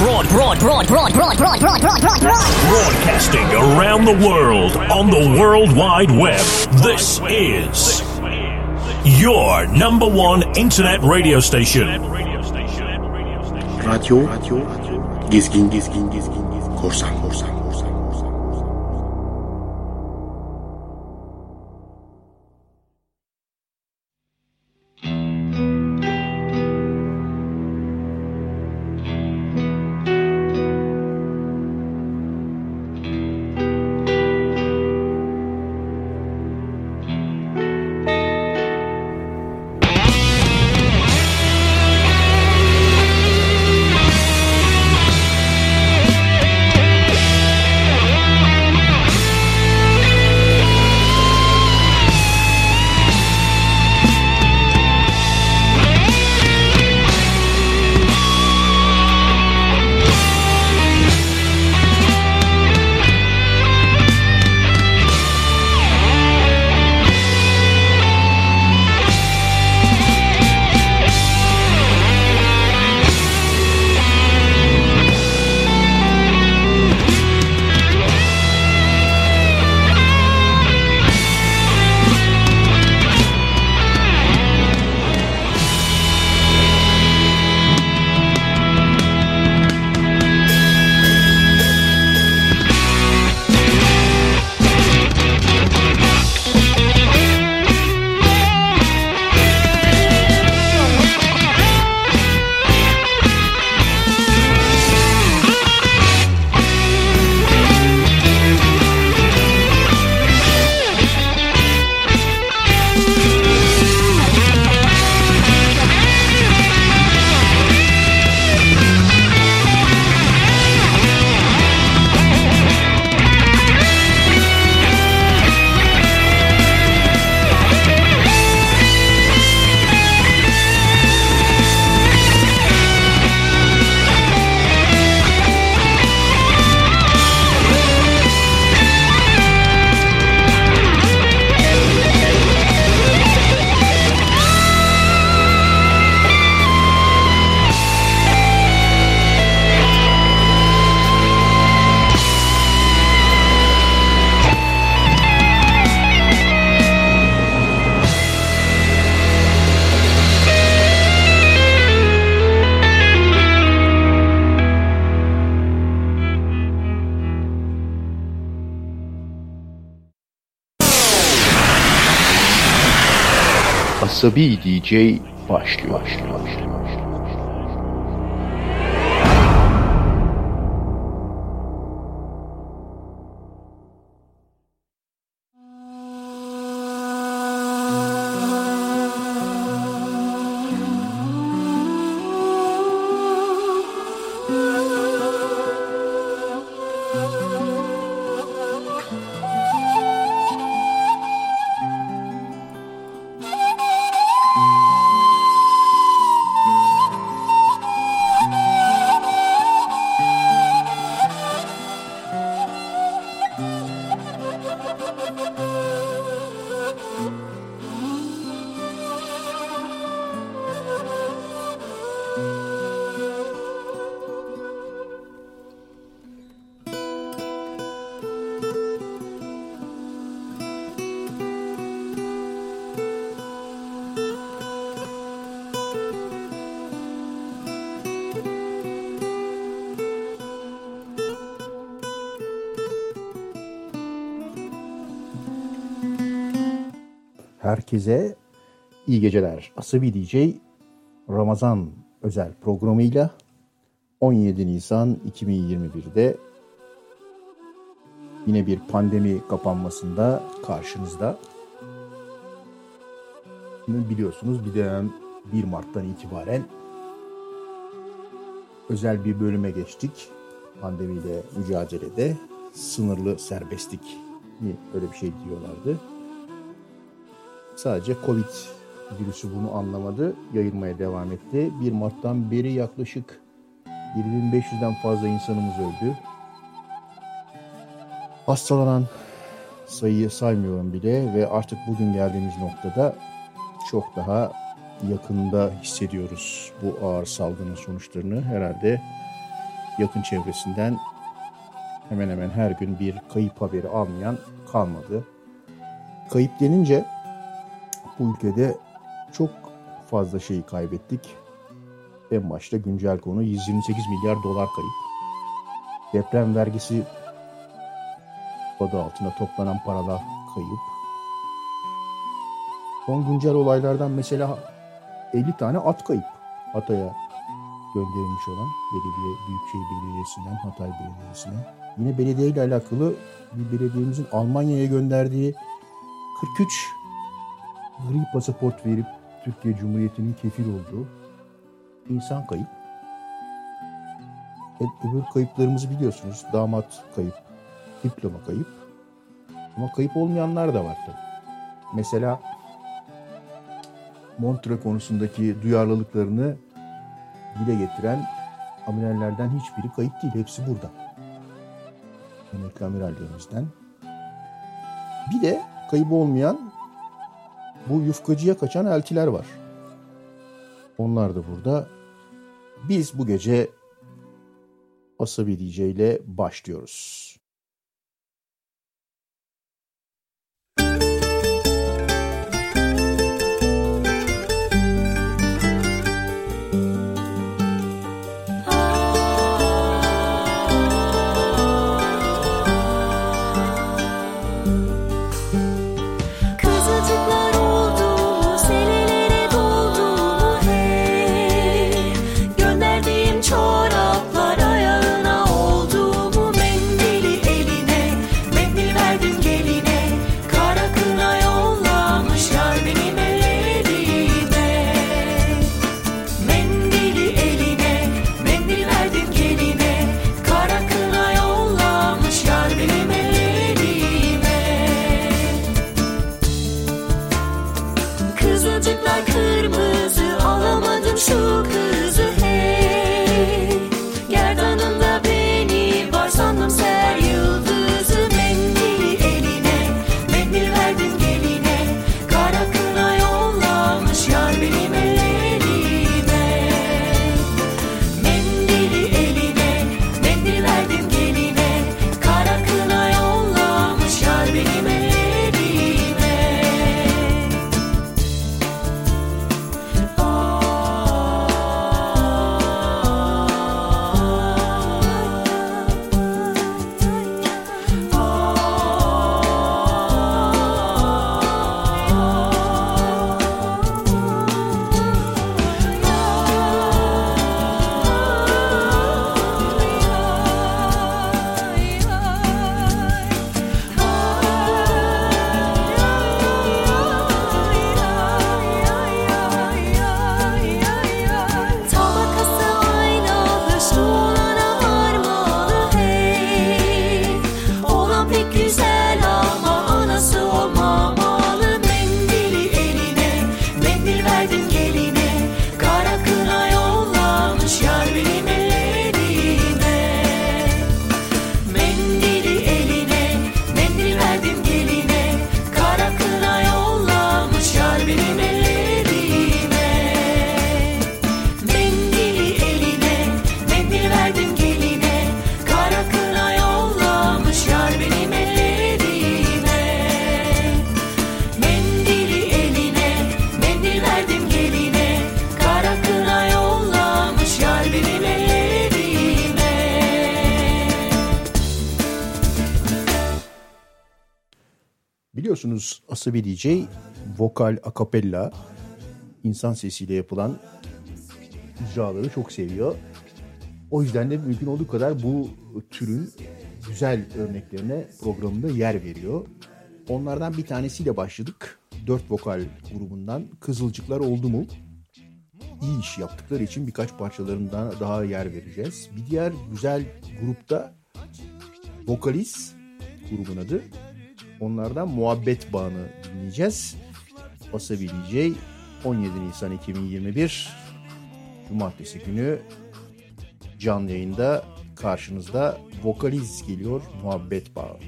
Broad, broad, broad, broad, broad, broad, broad, broad, broad, broad. Broadcasting around the world on the World Wide Web. This is your number one internet radio station. Radyo, gezgin, gezgin, gezgin, korsan, korsan, korsan. Asabi DJ başlıyor. Herkese iyi geceler. Asabi DJ Ramazan özel programıyla 17 Nisan 2021'de yine bir pandemi kapanmasında karşınızda. Biliyorsunuz bir dönem 1 Mart'tan itibaren özel bir bölüme geçtik. Pandemiyle mücadelede sınırlı serbestlik öyle bir şey diyorlardı. Sadece Covid virüsü bunu anlamadı, yayılmaya devam etti. 1 Mart'tan beri yaklaşık 7500'den fazla insanımız öldü. Hastalanan sayıyı saymıyorum bile ve artık bugün geldiğimiz noktada çok daha yakında hissediyoruz bu ağır salgının sonuçlarını. Herhalde yakın çevresinden hemen hemen her gün bir kayıp haberi almayan kalmadı. Kayıp denince bu ülkede çok fazla şeyi kaybettik. En başta güncel konu 128 milyar dolar kayıp. Deprem vergisi adı altında toplanan paralar kayıp. Son güncel olaylardan mesela 50 tane at kayıp. Hatay'a gönderilmiş olan belediye Büyükşehir Belediyesi'nden Hatay Belediyesi'ne. Yine belediye ile alakalı bir belediyemizin Almanya'ya gönderdiği 43 gri pasaport verip Türkiye Cumhuriyeti'nin kefil olduğu insan kayıp. E, öbür kayıplarımızı biliyorsunuz. Damat kayıp, diploma kayıp. Ama kayıp olmayanlar da var tabii. Mesela Montre konusundaki duyarlılıklarını dile getiren amirallerden hiçbiri kayıp değil. Hepsi burada. Emekli amirallerimizden. Bir de kayıp olmayan bu yufkacıya kaçan eltiler var. Onlar da burada. Biz bu gece Asabi DJ ile başlıyoruz. Biliyorsunuz Asabi DJ vokal akapella insan sesiyle yapılan icraları çok seviyor. O yüzden de mümkün olduğu kadar bu türün güzel örneklerine programında yer veriyor. Onlardan bir tanesiyle başladık. Dört vokal grubundan Kızılcıklar oldu mu? İyi iş yaptıkları için birkaç parçalarından daha yer vereceğiz. Bir diğer güzel grupta Vokalis grubun adı. Onlardan Muhabbet Bağı'nı dinleyeceğiz. Wasabi DJ 17 Nisan 2021 Cumartesi günü canlı yayında karşınızda Vokaliz geliyor Muhabbet Bağı.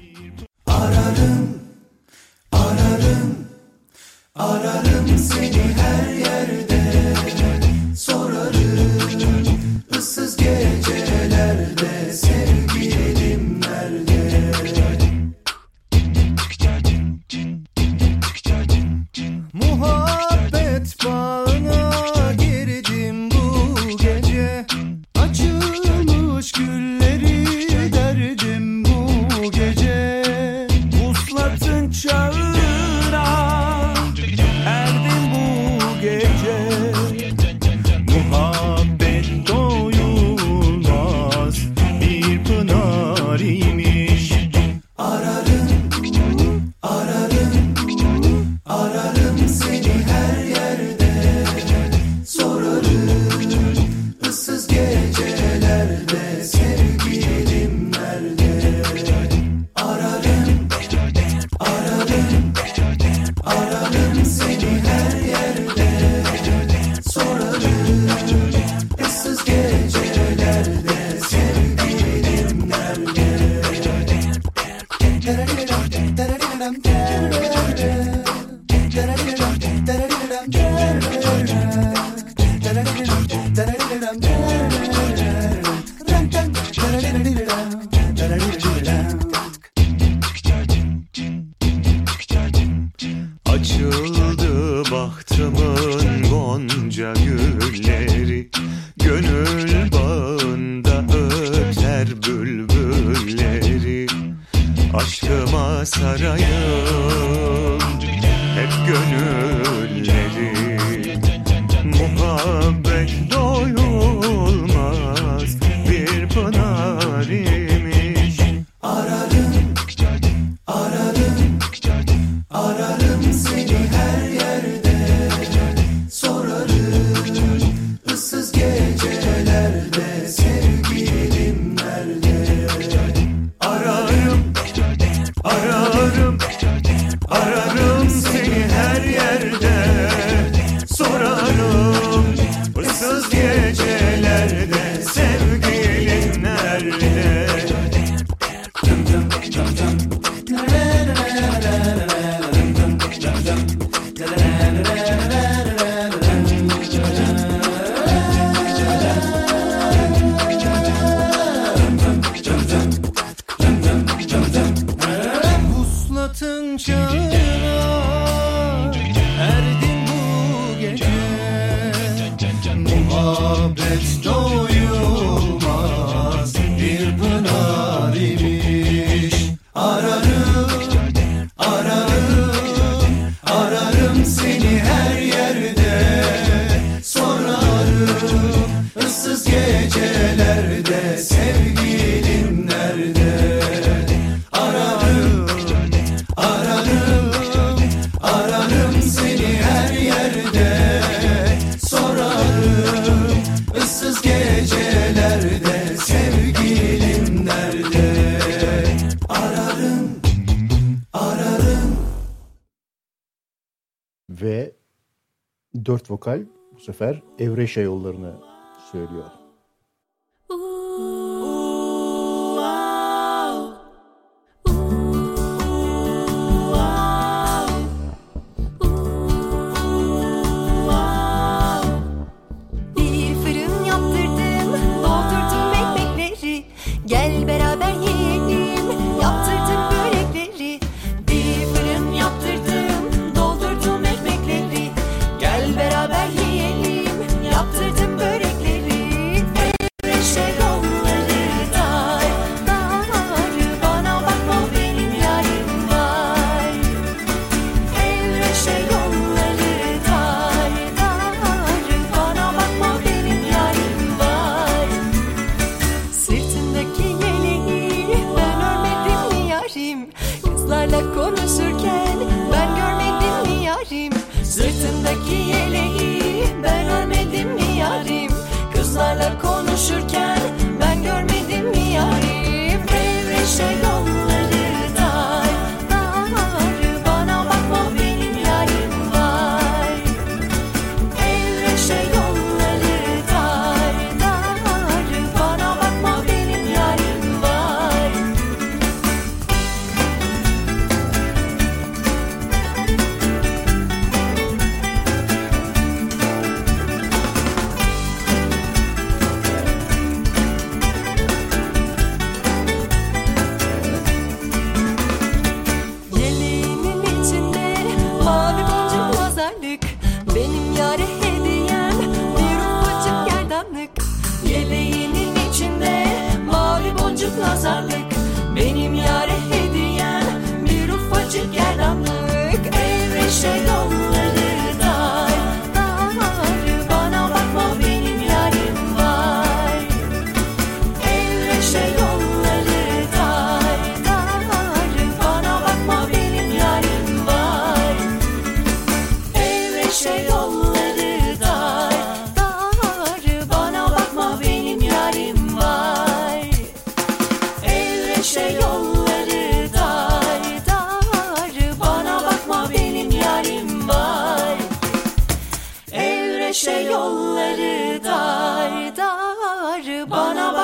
Issız gecelerde sefer Evreşe yollarını söylüyor.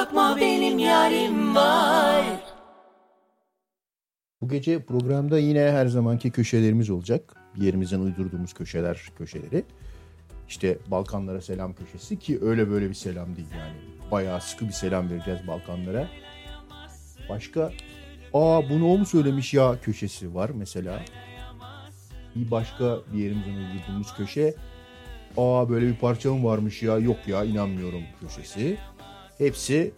bakma benim yarim var. Bu gece programda yine her zamanki köşelerimiz olacak. Yerimizden uydurduğumuz köşeler köşeleri. İşte Balkanlara selam köşesi ki öyle böyle bir selam değil yani. Bayağı sıkı bir selam vereceğiz Balkanlara. Başka aa bunu o mu söylemiş ya köşesi var mesela. Bir başka bir yerimizden uydurduğumuz köşe aa böyle bir parça mı varmış ya yok ya inanmıyorum köşesi. Hepsi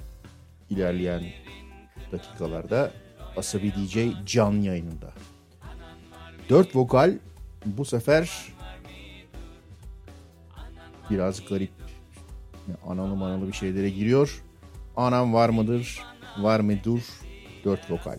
ilerleyen dakikalarda Asabi DJ canlı yayınında. Dört vokal bu sefer biraz garip analı manalı bir şeylere giriyor. Anam var mıdır, var mıdır? Dört vokal.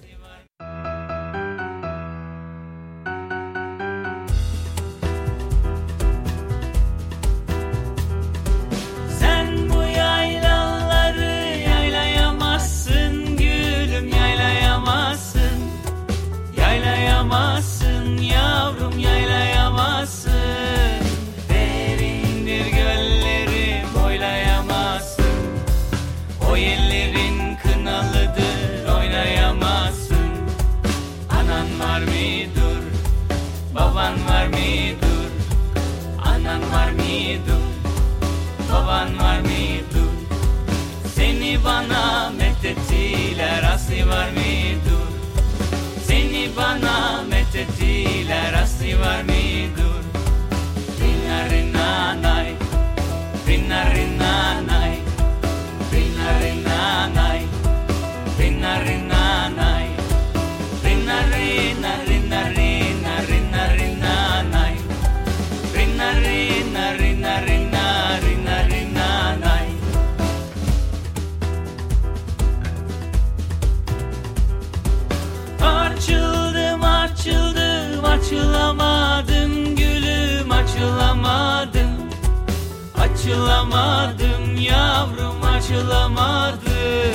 Açılamadım yavrum açılamadım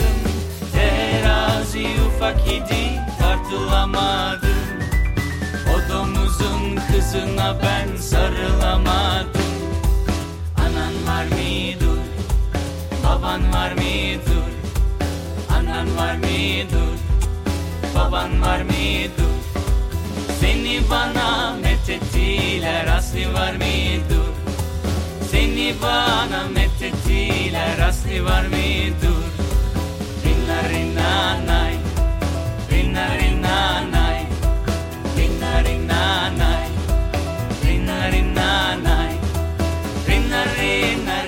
Terazi ufak idi tartılamadım O domuzun kızına ben sarılamadım Anan var mıdır? Baban var mıdır? Anan var mıdır? Baban var mıdır? Seni bana methettiler aslı var mıdır? Seni bana methettiler aslı var mıdır? Rinna rinna nay Rinna rinna nay Rinna rinna nay Rinna rinna nay rinna rinna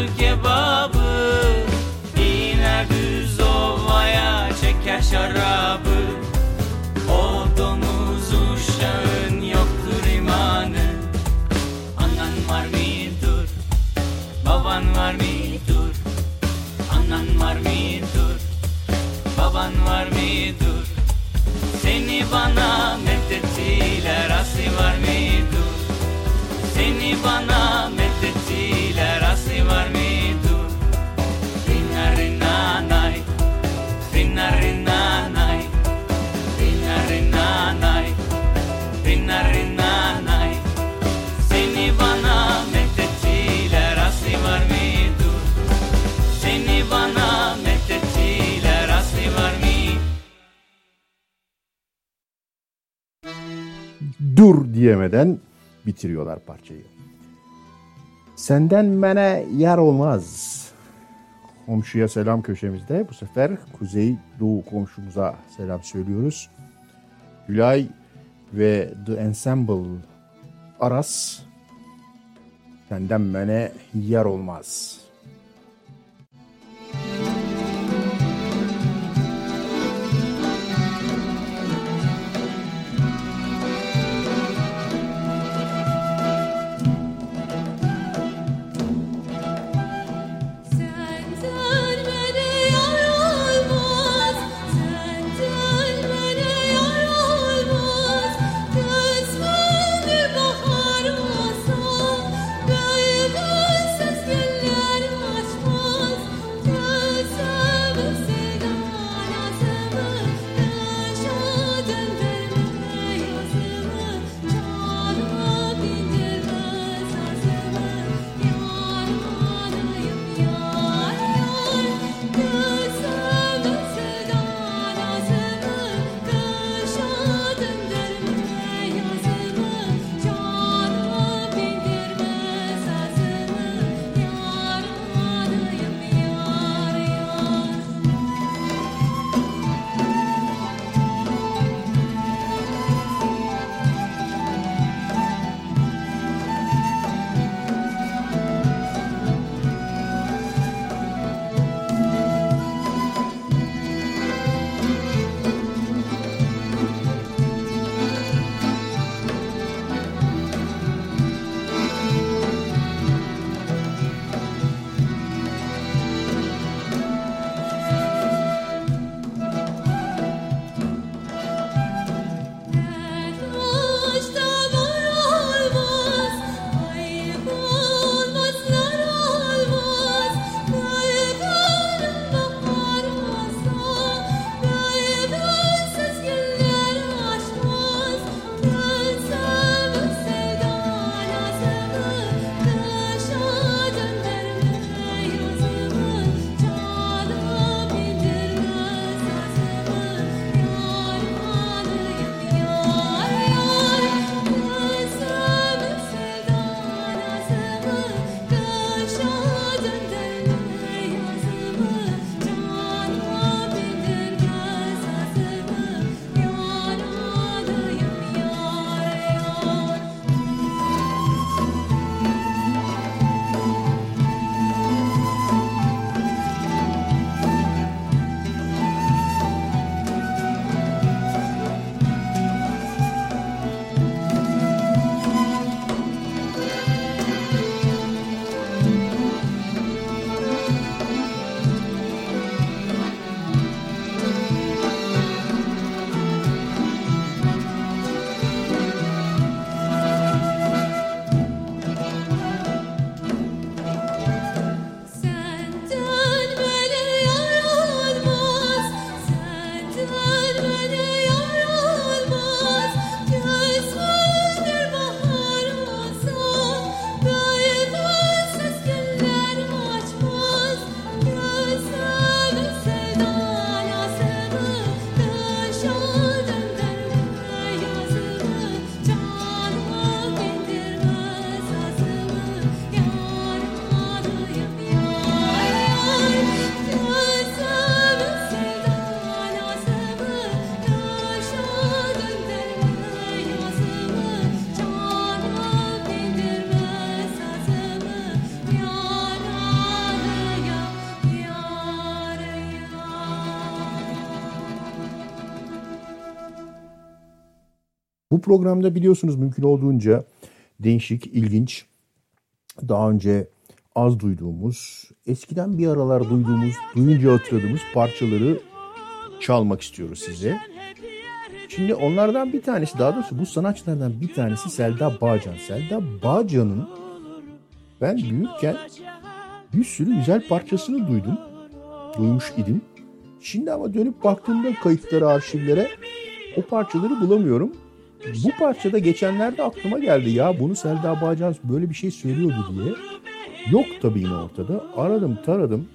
kuzu kebabı İner düz ovaya çeker şarabı O uşağın yoktur imanı Anan var mıdır? Baban var mıdır? Anan var mıdır? Baban var mıdır? Seni bana diyemeden bitiriyorlar parçayı. Senden bana yer olmaz. Komşuya selam köşemizde bu sefer Kuzey Doğu komşumuza selam söylüyoruz. Gülay ve The Ensemble Aras senden bana yer olmaz. Programda biliyorsunuz mümkün olduğunca değişik, ilginç, daha önce az duyduğumuz, eskiden bir aralar duyduğumuz, duyunca hatırladığımız parçaları çalmak istiyoruz size. Şimdi onlardan bir tanesi, daha doğrusu bu sanatçılardan bir tanesi Selda Bağcan. Selda Bağcan'ın ben büyürken bir sürü güzel parçasını duydum. Duymuş idim. Şimdi ama dönüp baktığımda kayıtlara, arşivlere o parçaları bulamıyorum. Bu parçada geçenlerde aklıma geldi ya bunu Selda Bağcan böyle bir şey söylüyordu diye. Yok tabii yine ortada. Aradım taradım.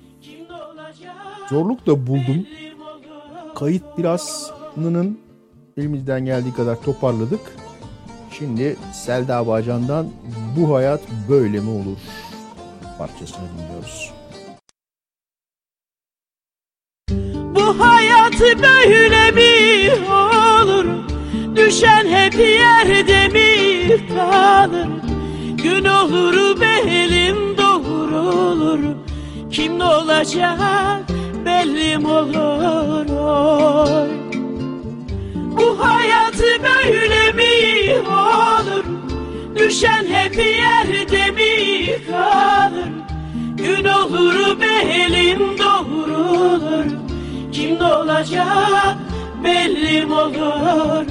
Zorluk da buldum. Kayıt biraz nının elimizden geldiği kadar toparladık. Şimdi Selda Bağcan'dan Bu Hayat Böyle Mi Olur parçasını dinliyoruz. Bu hayat böyle mi olur? Düşen hep yerde mi kalır? Gün olur belim doğrulur. Kim ne olacak belli mi olur? Oy. Bu hayat böyle mi olur? Düşen hep yerde mi kalır? Gün olur belim doğrulur. Kim ne olacak belli mi olur?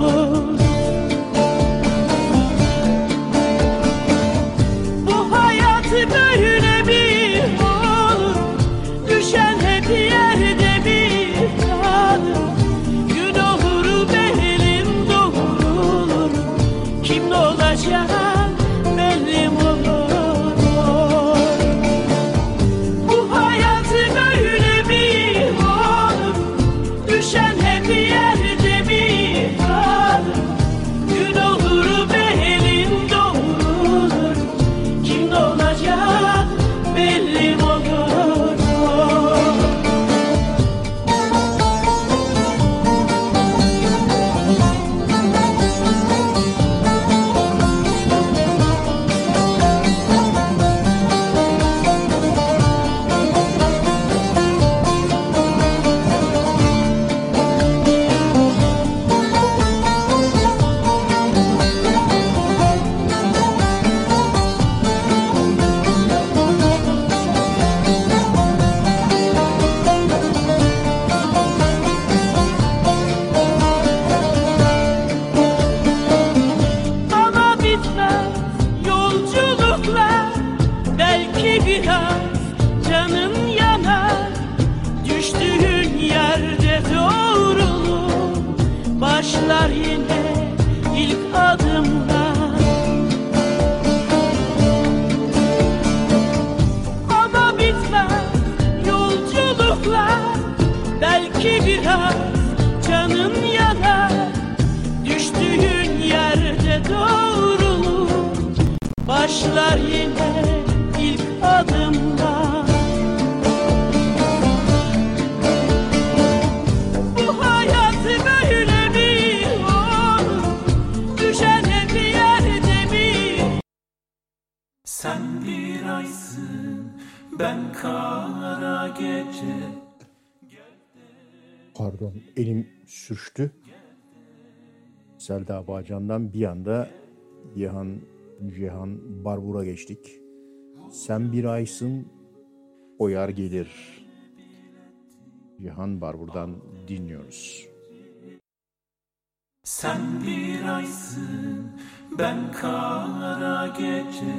almost Veysel Dağbağcan'dan bir anda Cihan, Cihan Barbur'a geçtik. Sen bir aysın, o yar gelir. Cihan Barbur'dan dinliyoruz. Sen bir aysın, ben kara gece,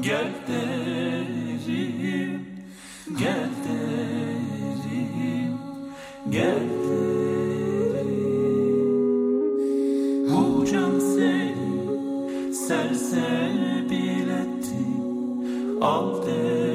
gel derim, gel derim, gel derim. sersebil etti Al de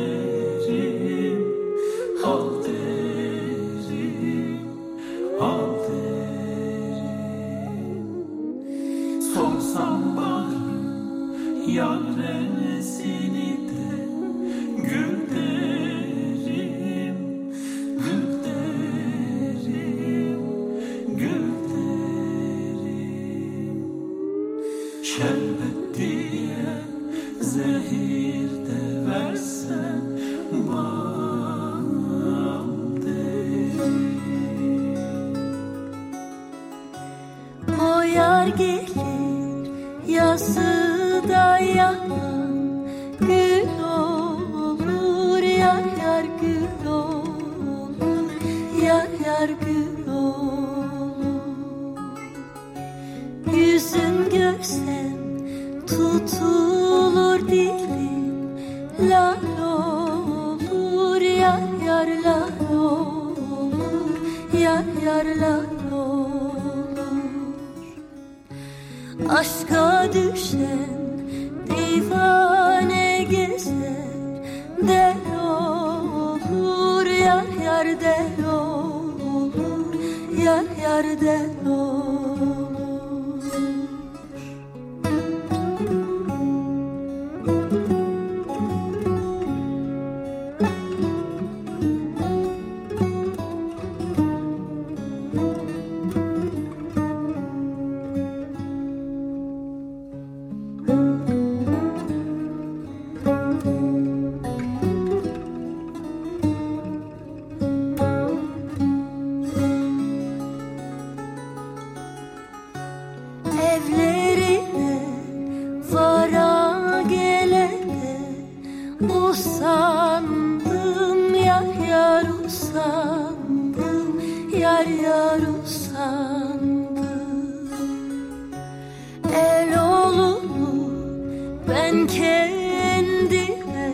kendime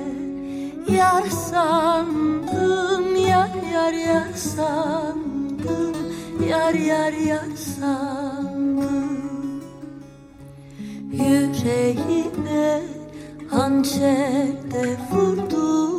Yar sandım yar yar yar sandım Yar yar yar sandım. Yüreğime hançerde vurdum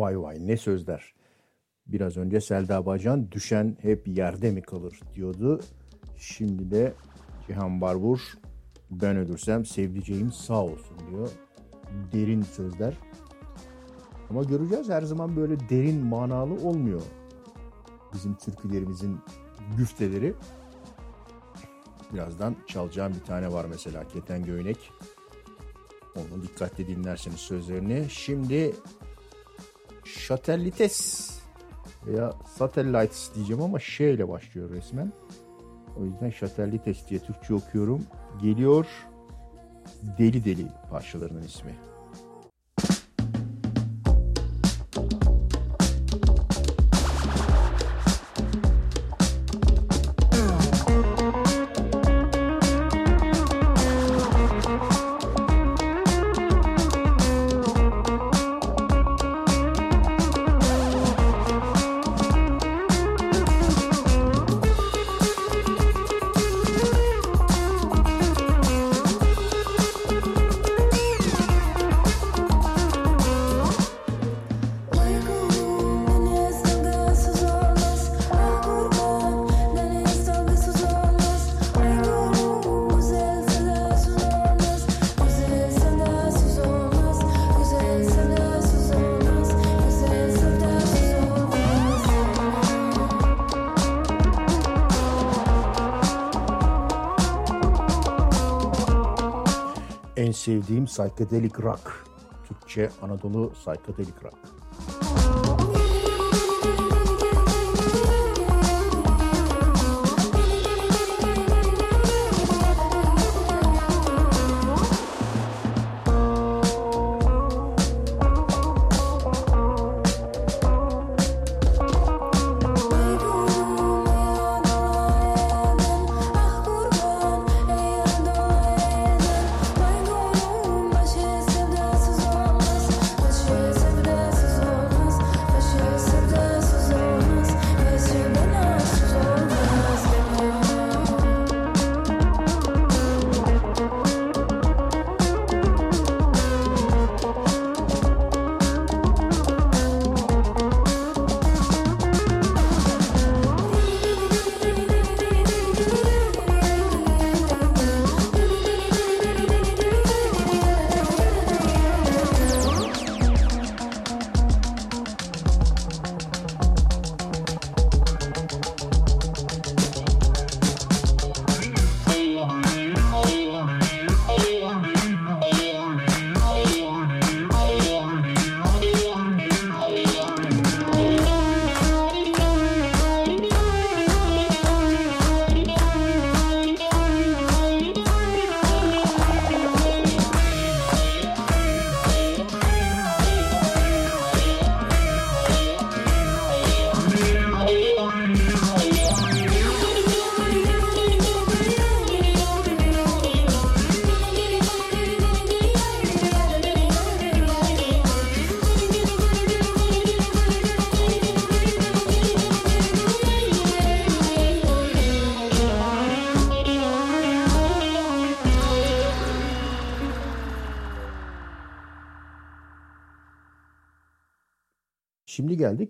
Vay vay ne sözler. Biraz önce Selda Bacan düşen hep yerde mi kalır diyordu. Şimdi de Cihan Barbur ben ölürsem sevdiceğim sağ olsun diyor. Derin sözler. Ama göreceğiz her zaman böyle derin manalı olmuyor. Bizim türkülerimizin güfteleri. Birazdan çalacağım bir tane var mesela Keten Göynek. Onu dikkatli dinlerseniz sözlerini. Şimdi Şatellites veya Satellites diyeceğim ama şey ile başlıyor resmen. O yüzden Şatellites diye Türkçe okuyorum. Geliyor Deli Deli parçalarının ismi. Sevdiğim psychedelic rock. Türkçe Anadolu psychedelic rock.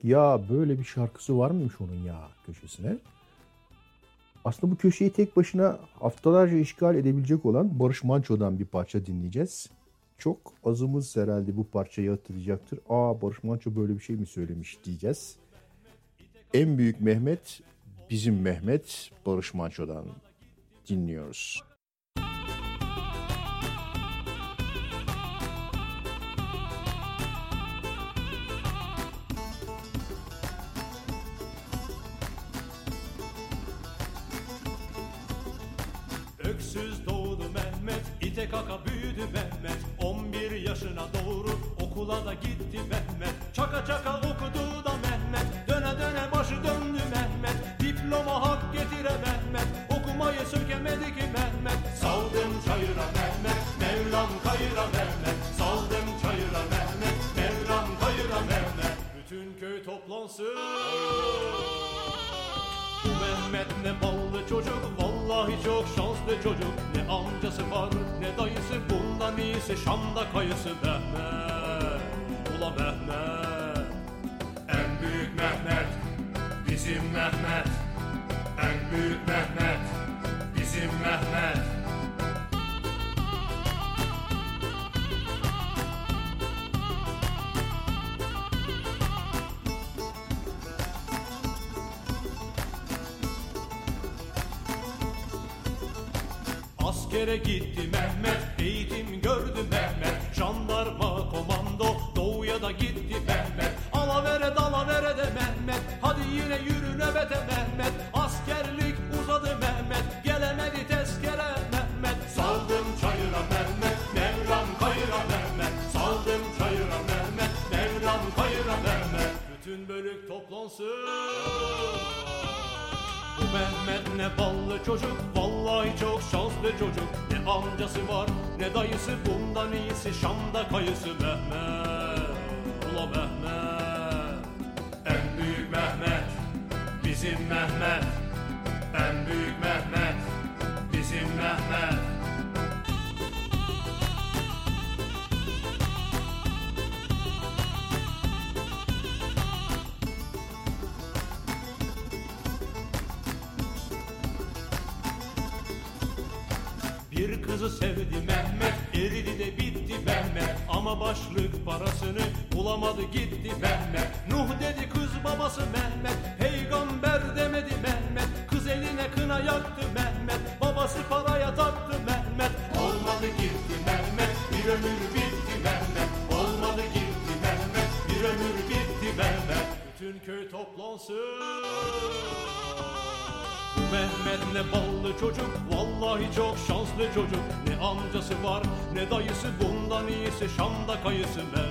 Geldik ya böyle bir şarkısı var mıymış onun ya köşesine. Aslında bu köşeyi tek başına haftalarca işgal edebilecek olan Barış Manço'dan bir parça dinleyeceğiz. Çok azımız herhalde bu parçayı hatırlayacaktır. Aa Barış Manço böyle bir şey mi söylemiş diyeceğiz. En büyük Mehmet bizim Mehmet Barış Manço'dan dinliyoruz. İte kaka büyüdü Mehmet 11 yaşına doğru okula da gitti Mehmet. Çaka çaka okudu da Mehmet, döne döne başı döndü Mehmet. Diploma hak getire Mehmet, okumayı sökemedi ki Mehmet. Saldım çayıra Mehmet, Mevlam kayıra Mehmet. Saldım çayıra Mehmet, Mevlam kayıra Mehmet. Bütün köy toplansın Mehmet ne ballı çocuk Vallahi çok şanslı çocuk. Ne amcası var ne dayısı Bundan iyisi Şam'da kayısı Mehmet. Ula Mehmet En büyük Mehmet Bizim Mehmet. En büyük Mehmet Bizim Mehmet. Askere gitti Mehmet, eğitim gördü Mehmet. Jandarma ne Mehmet ne ballı çocuk Vallahi çok şanslı çocuk. Ne amcası var ne dayısı Bundan iyisi Şam'da kayısı. Mehmet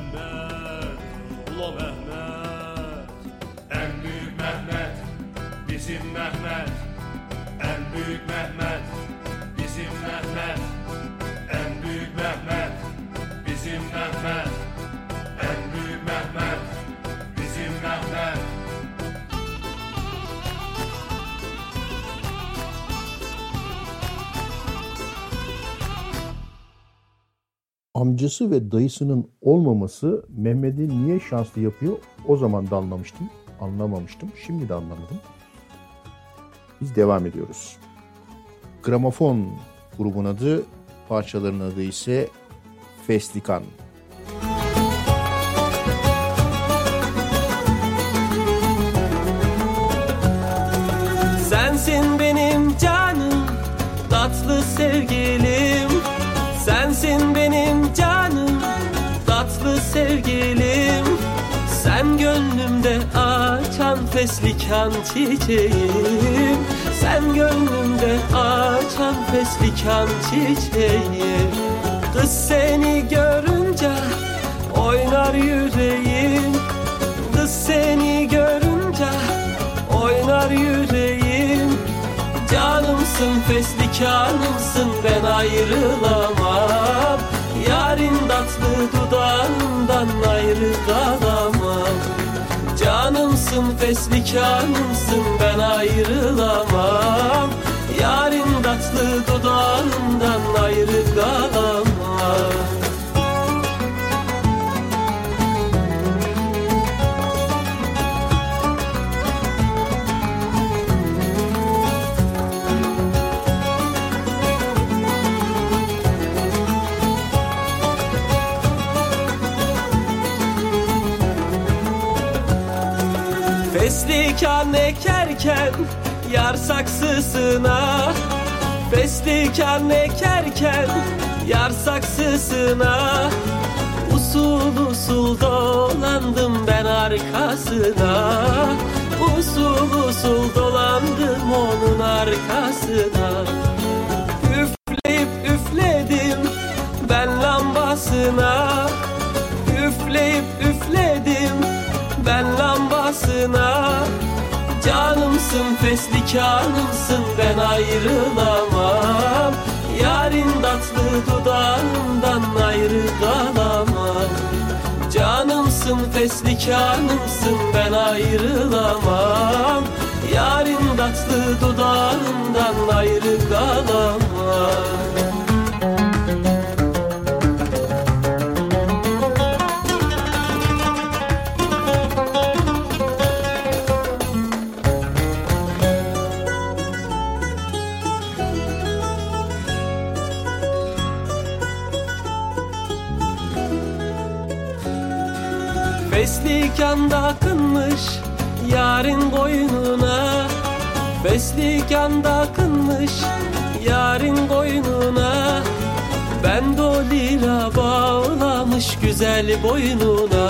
amcası ve dayısının olmaması Mehmet'i niye şanslı yapıyor o zaman da anlamıştım. Anlamamıştım. Şimdi de anlamadım. Biz devam ediyoruz. Gramofon grubun adı, parçaların adı ise Feslikan. Gönlümde açan feslikan çiçeğim. Sen gönlümde açan feslikan çiçeğim. Kız seni görünce oynar yüreğim. Kız seni görünce oynar yüreğim Canımsın feslikanımsın ben ayrılamam Yarın tatlı dudağından ayrı kalamam Canımsın feslikanımsın ben ayrılamam. Yarın tatlı dudağından ayrı kalamam Feslikan ekerken yar saksısına. Feslikan ekerken yar saksısına. Usul usul dolandım ben arkasına. Usul usul dolandım onun arkasına. Üfleyip üfledim ben lambasına. Üfleyip üfledim Canımsın feslikanımsın ben ayrılamam. Yarın tatlı dudağından ayrı kalamam. Canımsın feslikanımsın ben ayrılamam. Yarın tatlı dudağından ayrı kalamam Feslikanda akınmış yarın koynuna. Feslikanda akınmış yarın koynuna. Ben de o lira bağlamış güzel boynuna.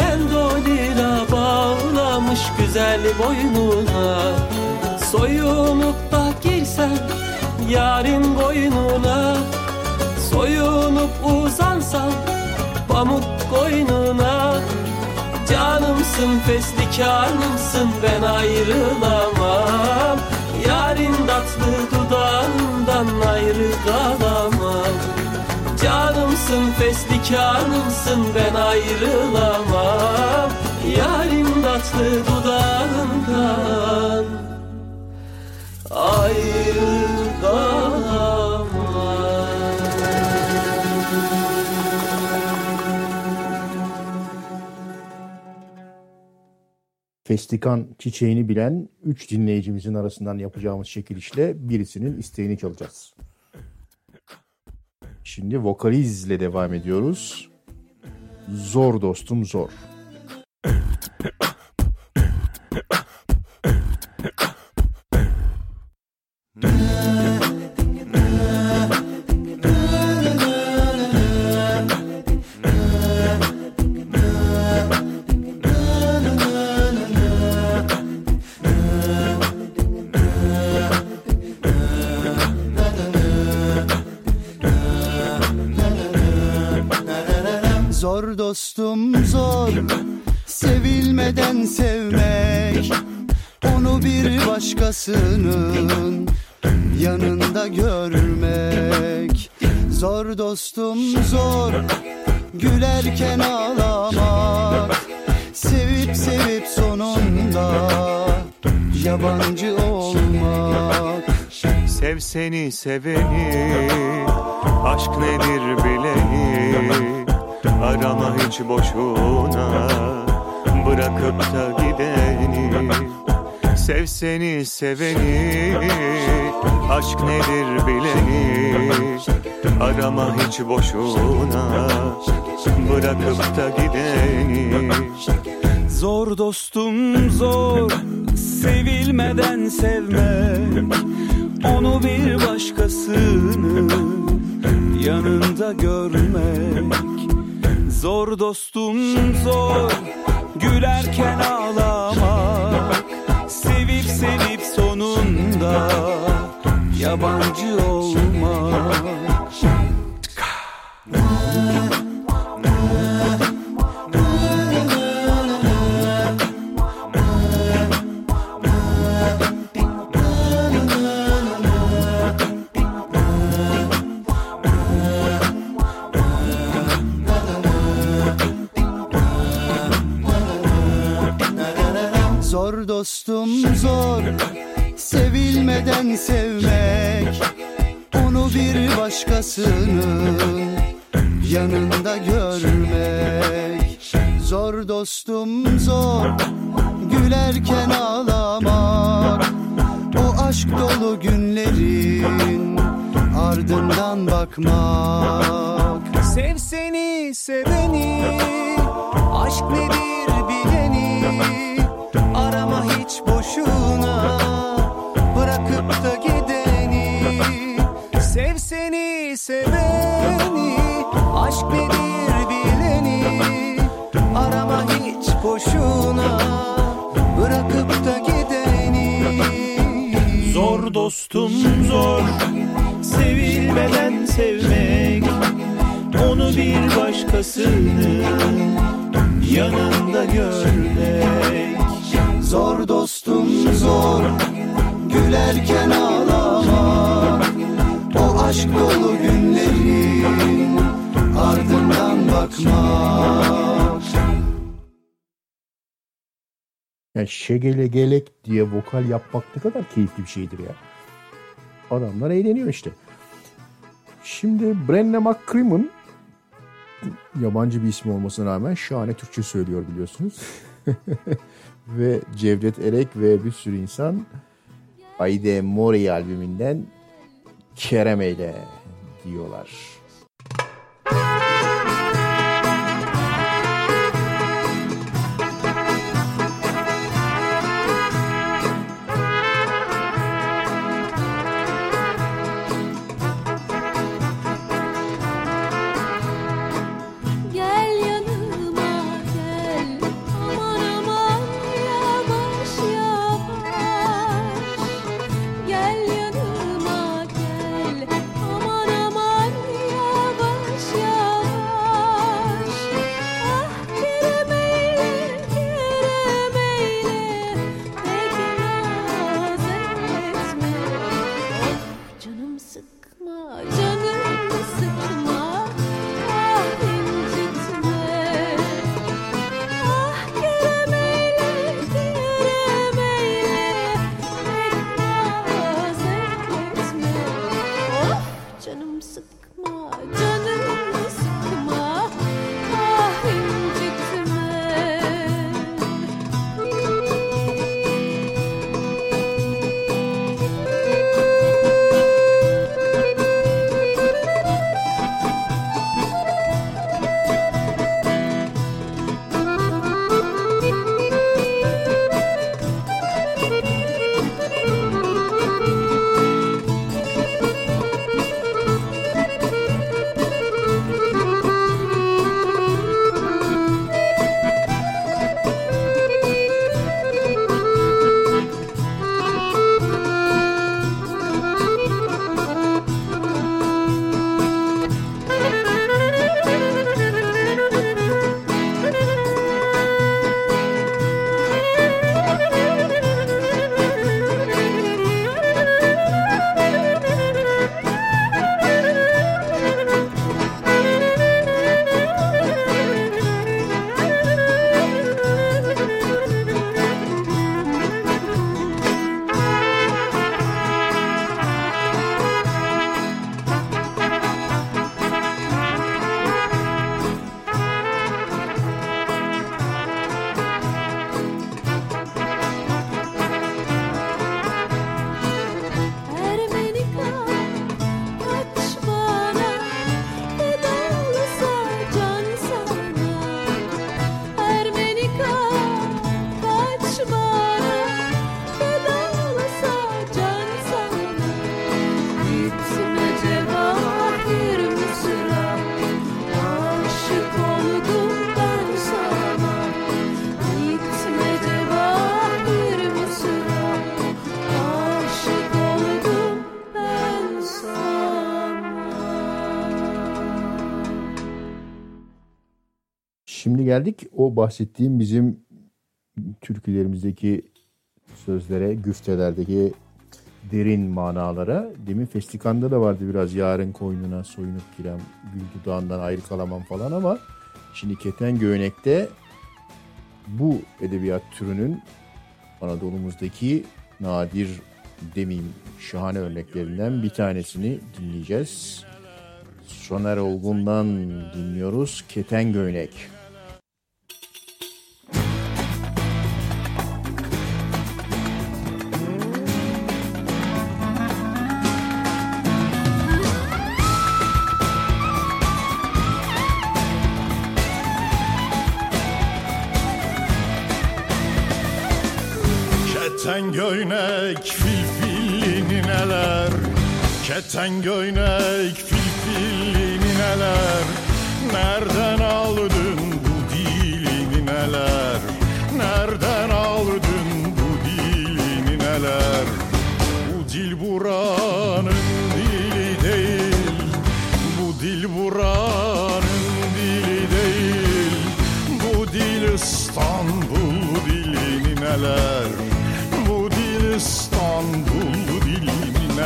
Ben de o lira bağlamış güzel boynuna. Soyunup da girsem yarın koynuna. Soyunup uzansam pamuk koynuna Canımsın feslikanımsın ben ayrılamam. Yarın tatlı dudağından ayrı kalamam Canımsın feslikanımsın ben ayrılamam. Yarın tatlı dudağından Festikan çiçeğini bilen 3 dinleyicimizin arasından yapacağımız çekilişle birisinin isteğini çalacağız. Şimdi vokalizle devam ediyoruz. Zor dostum zor. Zor dostum zor. Sevilmeden sevmek Onu bir başkasının Yanında görmek. Zor dostum zor. Gülerken ağlamak Sevip sevip sonunda Yabancı olmak. Sev seni seveni Aşk nedir bileni Arama hiç boşuna Bırakıp da gideni. Sev seni seveni Aşk nedir bileni. Arama hiç boşuna Bırakıp da gideni. Zor dostum zor Sevilmeden sevmek Onu bir başkasının Yanında görmek Zor dostum zor. Gülerken ağlamak Sevip sevip sonunda Yabancı olmak Zor dostum zor. Sevilmeden sevmek Onu bir başkasının Yanında görmek. Zor dostum zor. Gülerken ağlamak O aşk dolu günlerin Ardından bakmak. Sev seni seveni Aşk nedir bileni hiç boşuna Bırakıp da gideni. Sev seni seveni Aşk nedir bileni. Arama hiç boşuna Bırakıp da gideni. Zor dostum zor. Sevilmeden sevmek Onu bir başkasının Yanında görmek Zor dostum zor Gülerken ağlamak O aşk dolu günlerin Ardından bakmak Yani şegele gelek diye vokal yapmak ne kadar keyifli bir şeydir ya. Adamlar eğleniyor işte. Şimdi Brenna McCrimmon yabancı bir isim olmasına rağmen şahane Türkçe söylüyor biliyorsunuz. ve Cevdet Erek ve bir sürü insan Ayde Mori albümünden Kerem diyorlar. Geldik. O bahsettiğim bizim türkülerimizdeki sözlere, güftelerdeki derin manalara. Demin Festikan'da da vardı biraz yarın koynuna soyunup girem, gül dudağından ayrı kalamam falan ama şimdi Keten Göğnek'te bu edebiyat türünün Anadolu'muzdaki nadir demeyeyim şahane örneklerinden bir tanesini dinleyeceğiz. Soner Olgun'dan dinliyoruz Keten Göğnek. Göynek filfilli neler? Keten göynek filfilli neler? Nereden aldın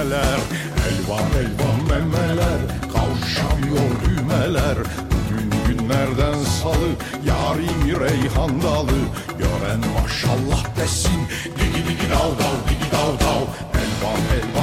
neler Elvan elvan memeler Kavşamıyor düğmeler. Bugün günlerden salı Yarim reyhan dalı. Gören maşallah desin Digi digi dav dav digi dav dav. Elvan elvan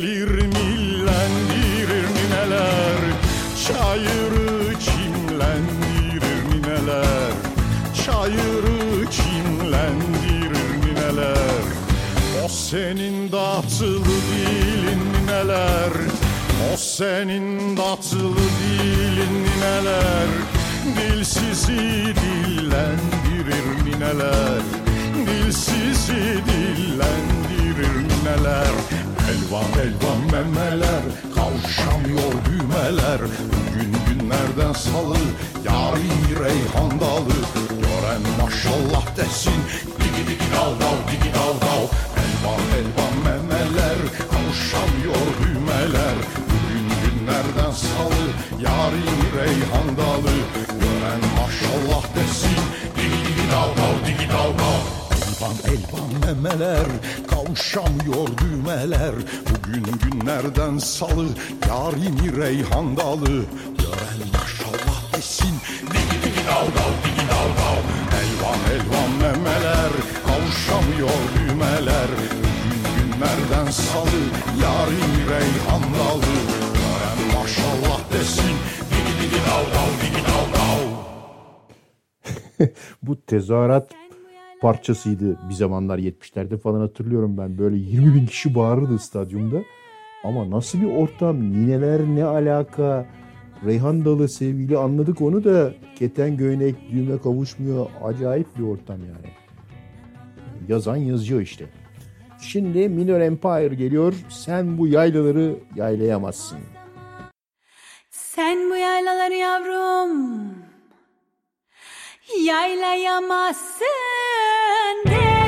gelir millendirir nineler Çayırı çimlendirir nineler Çayırı çimlendirir nineler O senin datılı dilin nineler O senin datılı dilin nineler Dilsizi dillendirir nineler Dilsizi dillendirir nineler Elvan elvan memeler Kavşamıyor düğmeler. Bugün günlerden salı Yari reyhan dalı. Gören maşallah desin Digi digi dav dav digi dav dav. Elvan elvan memeler Kavşamıyor düğmeler. Bugün günlerden salı Yari reyhan dalı. Gören maşallah desin Digi digi dav dav digi dav dav Elvan elvan memeler Kavuşamıyor düğmeler. Bugün günlerden salı Yarini reyhan dalı. Gören maşallah desin Digi digi dav dav digi dav dav Elvan elvan memeler Kavuşamıyor düğmeler. Bugün günlerden salı Yarini reyhan dalı. Gören maşallah desin Digi digi dav dav digi dav dav Bu tezahürat parçasıydı bir zamanlar 70'lerde falan hatırlıyorum ben. Böyle 20 bin kişi bağırırdı stadyumda. Ama nasıl bir ortam, nineler ne alaka, Reyhan Dalı sevgili anladık onu da keten göğnek düğme kavuşmuyor. Acayip bir ortam yani. Yazan yazıyor işte. Şimdi Minor Empire geliyor. Sen bu yaylaları yaylayamazsın. Sen bu yaylaları yavrum yaylayamazsın. Derindir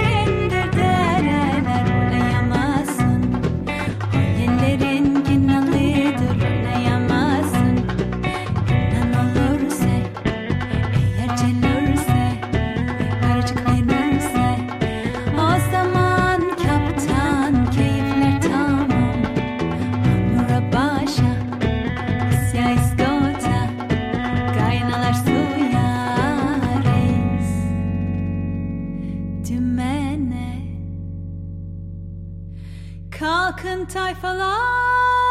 Welcome, Typhalon!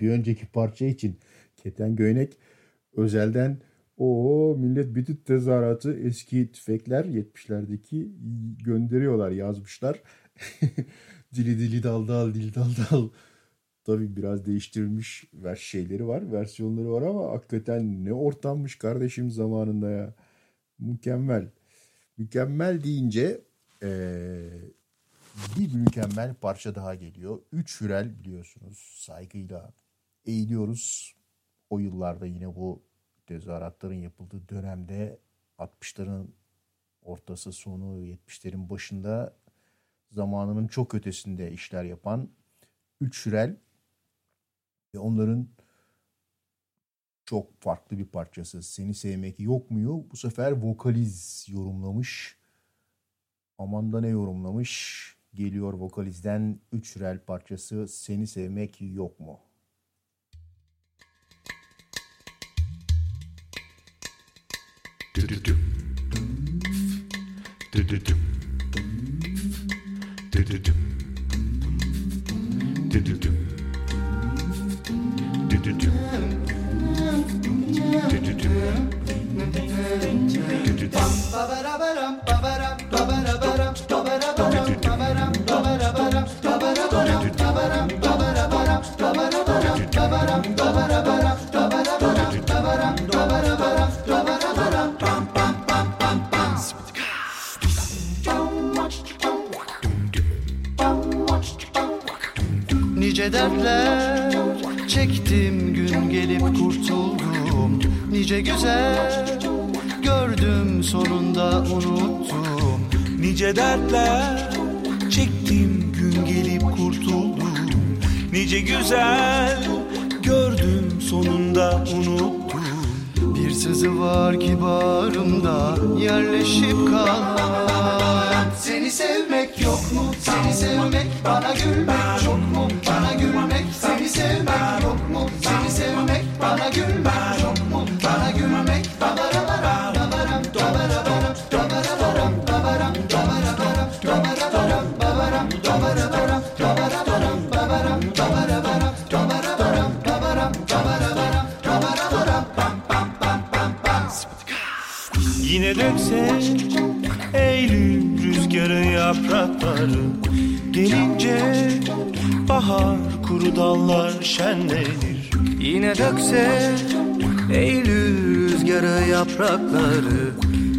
Bir önceki parça için Keten Göynek özelden o millet bütün tezahüratı eski tüfekler 70'lerdeki gönderiyorlar yazmışlar. dili dili dal dal dil dal dal. Tabii biraz değiştirilmiş vers şeyleri var, versiyonları var ama hakikaten ne ortammış kardeşim zamanında ya. Mükemmel. Mükemmel deyince eee, bir mükemmel parça daha geliyor. Üç Hürel biliyorsunuz saygıyla eğiliyoruz. O yıllarda yine bu tezahüratların yapıldığı dönemde 60'ların ortası sonu 70'lerin başında zamanının çok ötesinde işler yapan Üç Hürel ve onların çok farklı bir parçası. Seni sevmek yok mu? Bu sefer vokaliz yorumlamış. Aman da ne yorumlamış? Geliyor vokalizden 3 rel parçası Seni Sevmek Yok mu? Bum ba ba da ba dum ba ba dum ba ba. Nice dertler. Çektim gün gelip kurtuldum. Nice güzel gördüm sonunda unuttum. Nice dertler. Çektim gün gelip kurtuldum. Nice güzel gördüm sonunda unuttum sızı var ki bağrımda yerleşip kalan Seni sevmek yok mu? Seni sevmek bana gülmek çok mu? Bana gülmek seni sevmek yok mu? Seni sevmek bana gülmek çok mu? Yine dökse Eylül rüzgarı yaprakları Gelince bahar kuru dallar şenlenir. Yine dökse Eylül rüzgarı yaprakları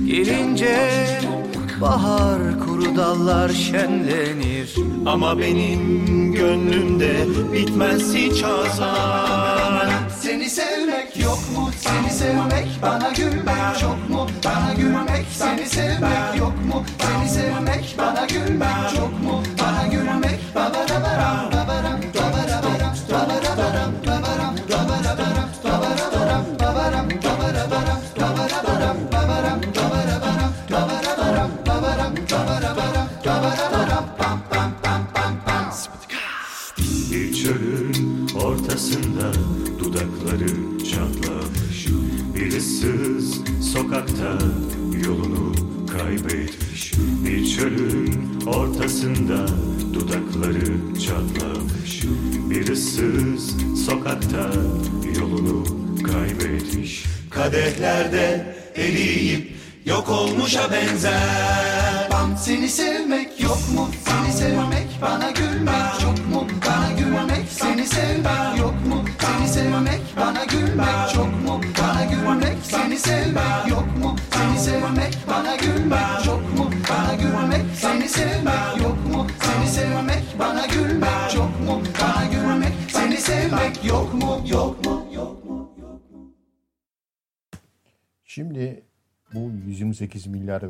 Gelince bahar kuru dallar şenlenir. Ama benim gönlümde bitmez hiç hazan Seni sevmek yok mu? Seni sevmek bana gülmek çok mu bana gülmek seni sevmek yok mu? Seni sevmek bana gülmek çok mu Kadehlerde eriyip yok olmuşa benzer. Bam seni sevmek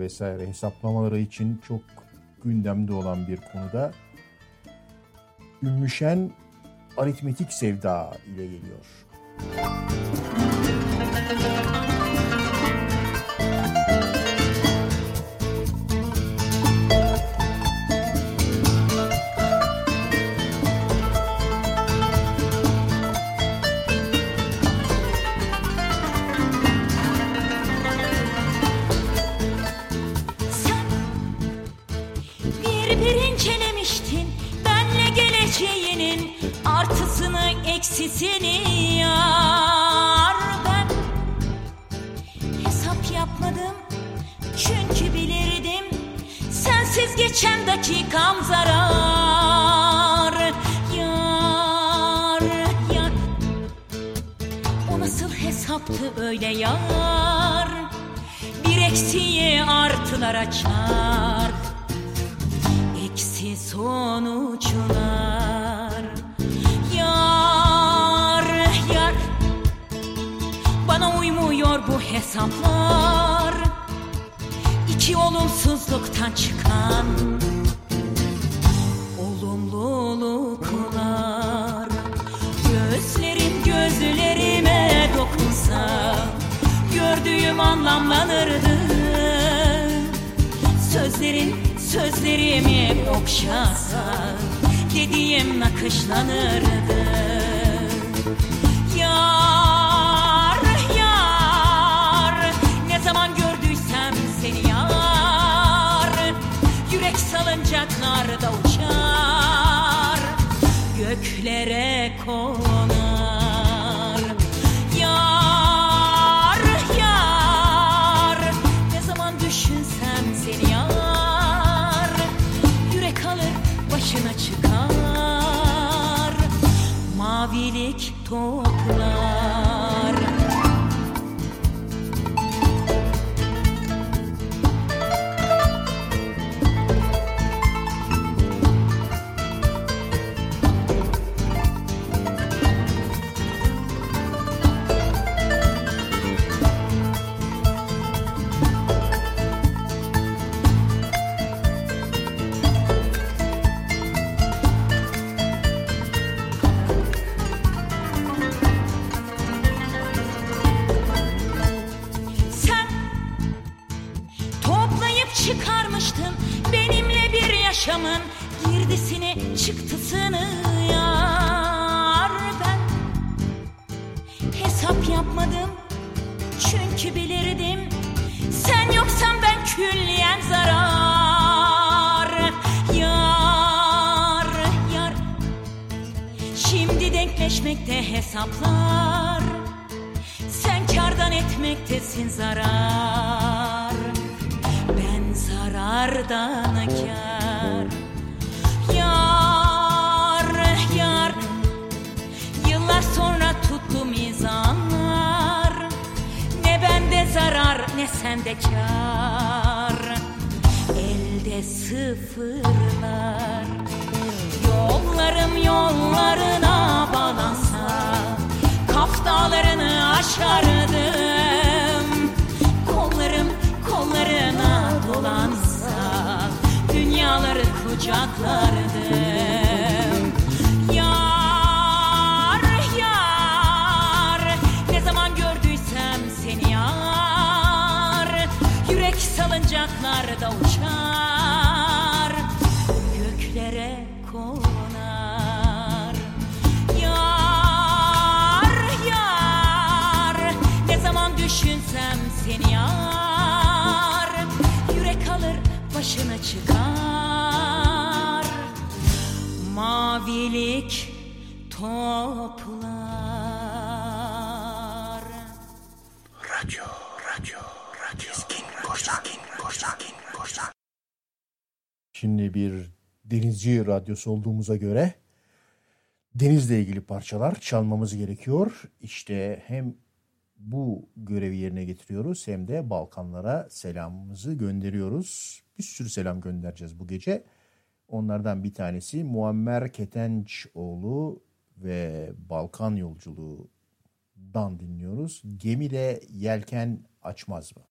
vesaire hesaplamaları için çok gündemde olan bir konuda Ümmüşen aritmetik sevda ile geliyor. Bir geçen dakikam zarar. Yar yar. O nasıl hesaptı öyle yar? Bir eksiğe artılara çarp eksi sonuçlar. Yar yar. Bana uymuyor bu hesaplar İki olumsuzluktan çıkan Olumluluklar. Gözlerim gözlerime dokunsa Gördüğüm anlamlanırdı. Sözlerin sözlerimi okşasa Dediğim nakışlanırdı. Yar salıncaklarda uçar. Göklere konar bir yaşamın girdisini çıktısını yar ben. Hesap yapmadım çünkü bilirdim sen yoksan ben külliyen zarar. Yar yar. Şimdi denkleşmekte hesaplar sen kardan etmektesin zarar. Ben zarardan kar zarar ne sende kar Elde sıfırlar Yollarım yollarına bağlansa Kaf Af dağlarını aşardım. Kollarım kollarına dolansa Dünyaları kucaklardım alır başını çıkar Mavilik toplar Radyo, radyo, radyo. Gezgin korsan, korsan, korsan. Şimdi bir denizci radyosu olduğumuza göre denizle ilgili parçalar çalmamız gerekiyor. İşte hem bu görevi yerine getiriyoruz hem de Balkanlara selamımızı gönderiyoruz. Bir sürü selam göndereceğiz bu gece. Onlardan bir tanesi Muammer Ketençoğlu ve Balkan yolculuğundan dinliyoruz. Gemide yelken açmaz mı?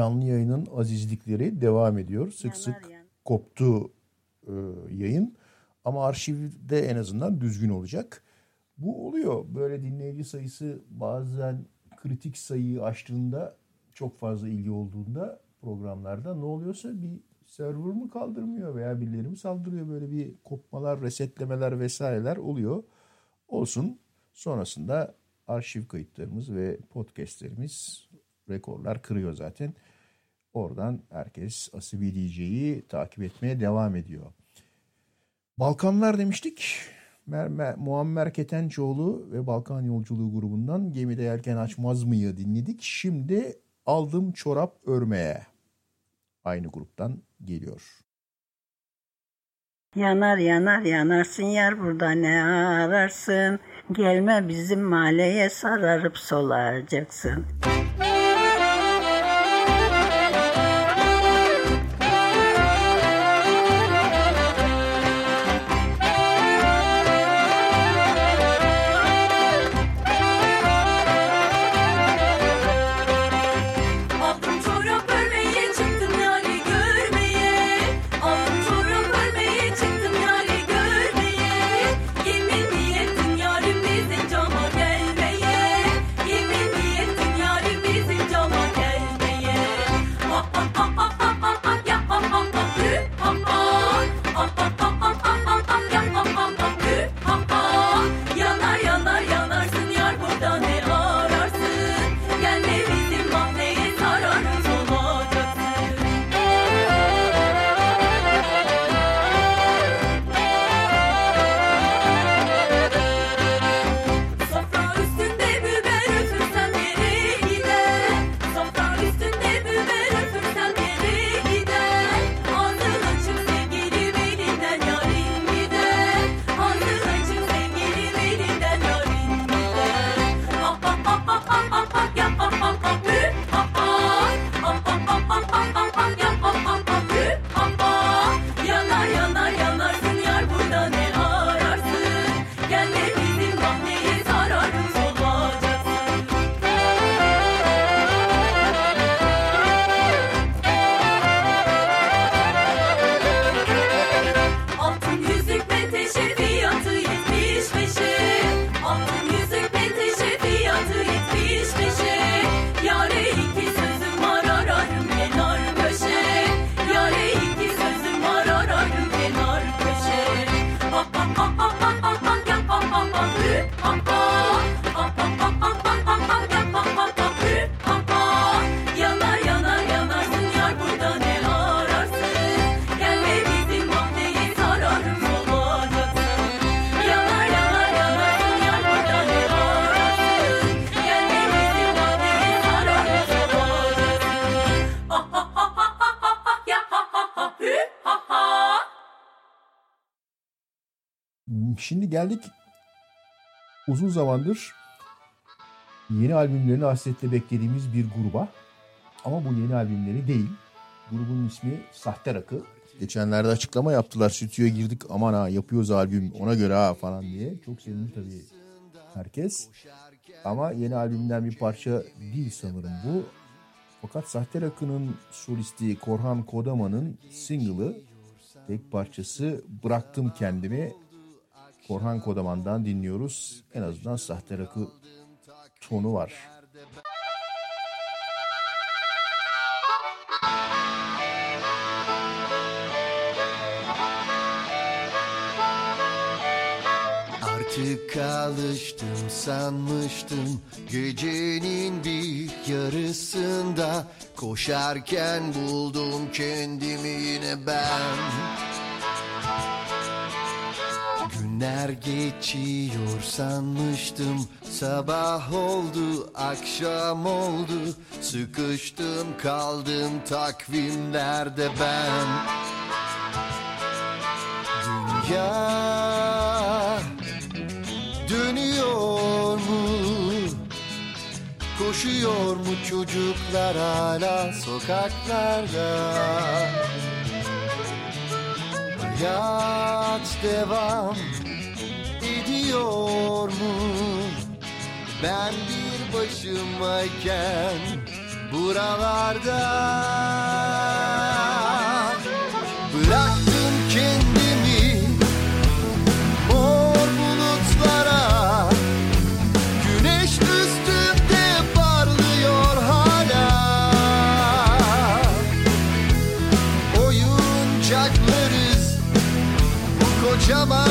Canlı yayının azizlikleri devam ediyor. Sık sık koptu e, yayın ama arşivde en azından düzgün olacak. Bu oluyor. Böyle dinleyici sayısı bazen kritik sayıyı aştığında çok fazla ilgi olduğunda programlarda ne oluyorsa bir server mı kaldırmıyor veya birileri mi saldırıyor böyle bir kopmalar, resetlemeler vesaireler oluyor. Olsun. Sonrasında arşiv kayıtlarımız ve podcastlerimiz rekorlar kırıyor zaten. Oradan herkes Asibi DJ'yi takip etmeye devam ediyor. Balkanlar demiştik. Mer, Mer- Muammer Ketençoğlu ve Balkan Yolculuğu grubundan Gemide Yelken Açmaz mıyı dinledik. Şimdi Aldım Çorap Örmeye. Aynı gruptan geliyor. Yanar yanar yanarsın yar burada ne ararsın Gelme bizim mahalleye sararıp solacaksın Aldım geldik uzun zamandır yeni albümlerini hasretle beklediğimiz bir gruba. Ama bu yeni albümleri değil. Grubun ismi Sahte Rakı. Geçenlerde açıklama yaptılar. Stüdyoya girdik aman ha yapıyoruz albüm ona göre ha falan diye. Çok sevindi tabii herkes. Ama yeni albümden bir parça değil sanırım bu. Fakat Sahte Rakı'nın solisti Korhan Kodaman'ın single'ı tek parçası Bıraktım Kendimi Korhan Kodaman'dan dinliyoruz. En azından Sahte Rakı tonu var. Artık alıştım sanmıştım Gecenin bir yarısında Koşarken buldum kendimi yine ben Günler geçiyor sanmıştım Sabah oldu, akşam oldu Sıkıştım kaldım takvimlerde ben Dünya dönüyor mu? Koşuyor mu çocuklar hala sokaklarda? Hayat devam ediyor mu? Ben bir başımayken buralarda Bıraktım kendimi mor bulutlara Güneş üstümde parlıyor hala Oyuncaklarız bu kocaman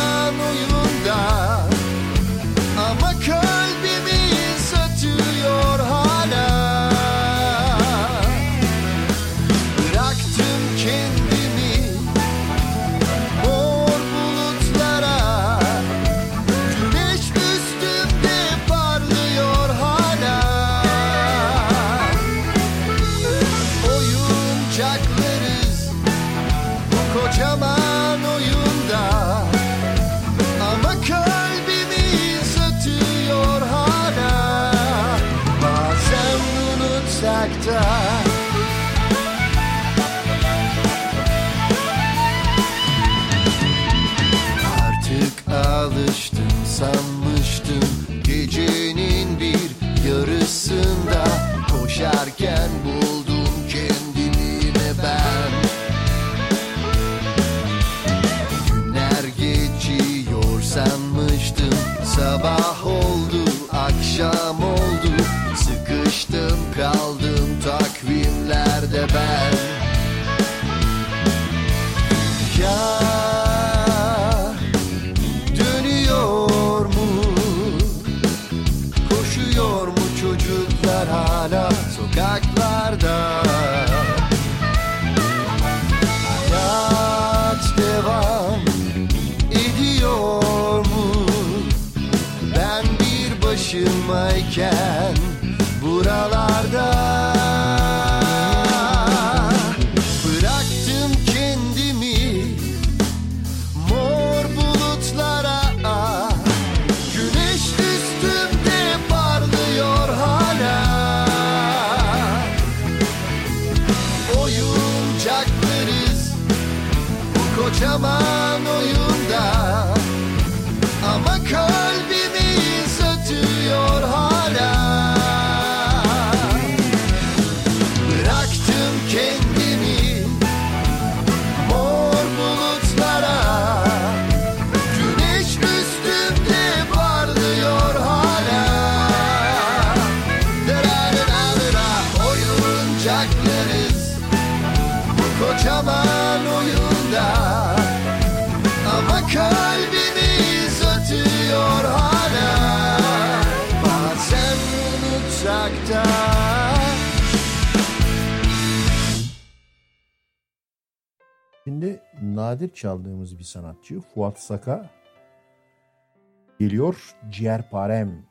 çaldığımız bir sanatçı Fuat Saka geliyor. Ciğerparem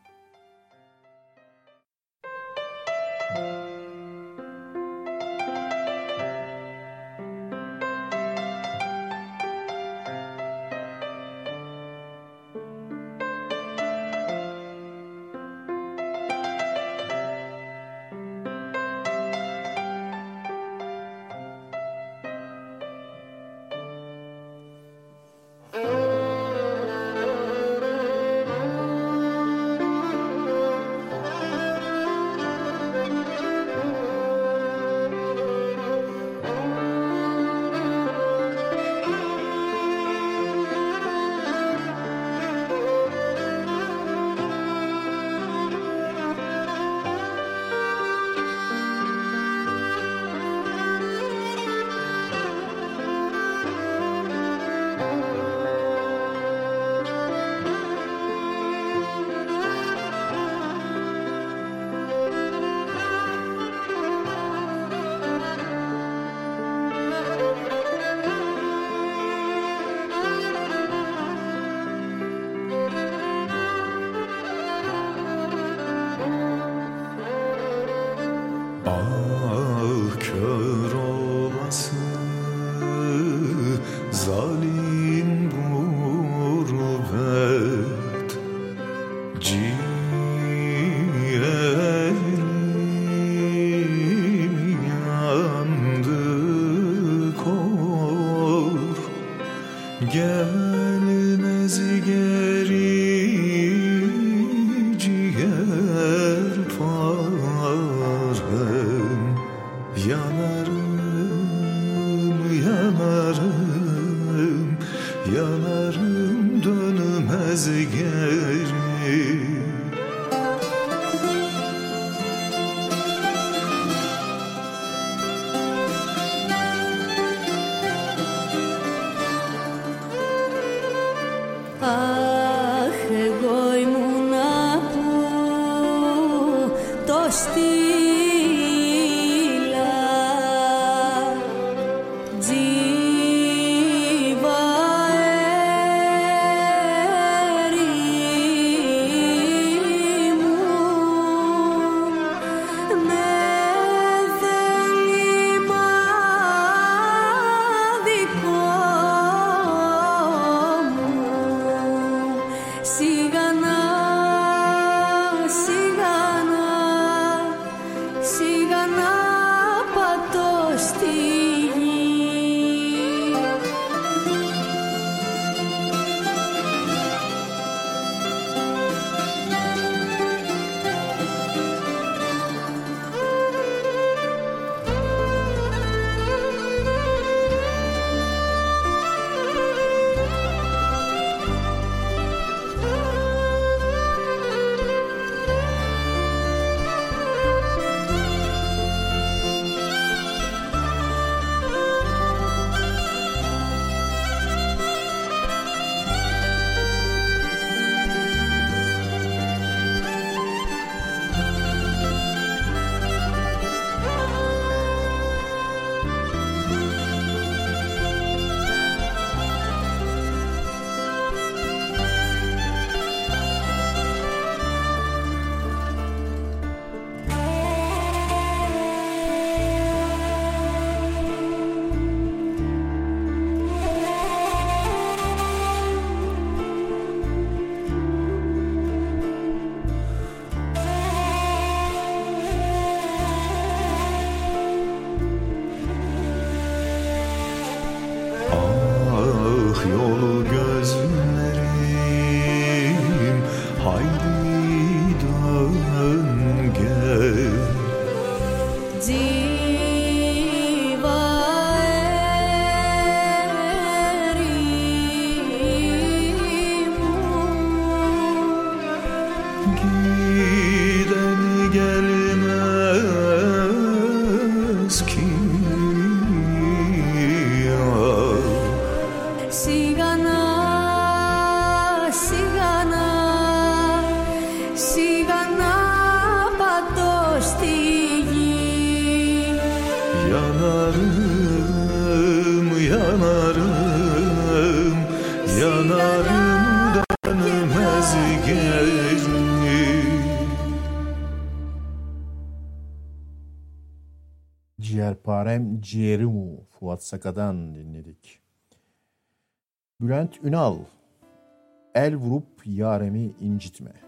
Ciğerimu Fuat Saka'dan dinledik. Bülent Ünal El vurup yaremi incitme.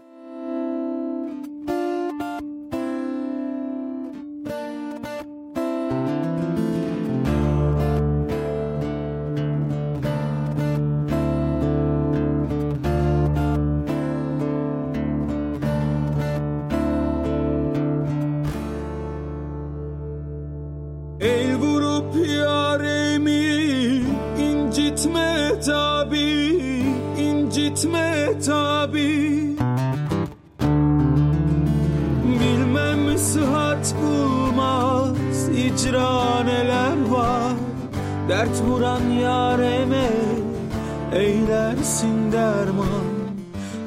El vurup yaremi incitme tabi, incitme tabi. Bilmem sıhhat bulmaz icra neler var. Dert vuran yareme eylersin derman.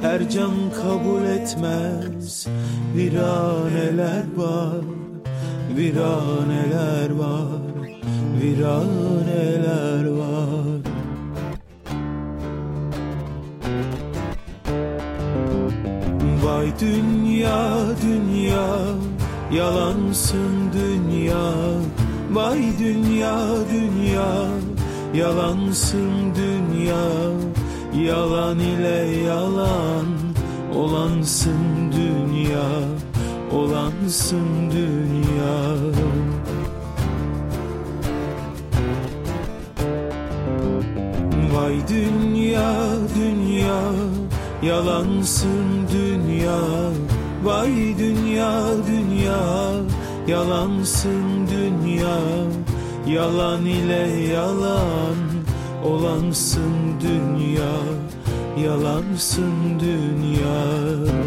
Her can kabul etmez viraneler var Viraneler var, viraneler var. Vay dünya dünya yalansın dünya. Vay dünya dünya yalansın dünya. Yalan ile yalan olansın dünya Olansın dünya. Vay dünya dünya yalansın dünya. Vay dünya dünya yalansın dünya. Yalan ile yalan olansın dünya. Yalansın dünya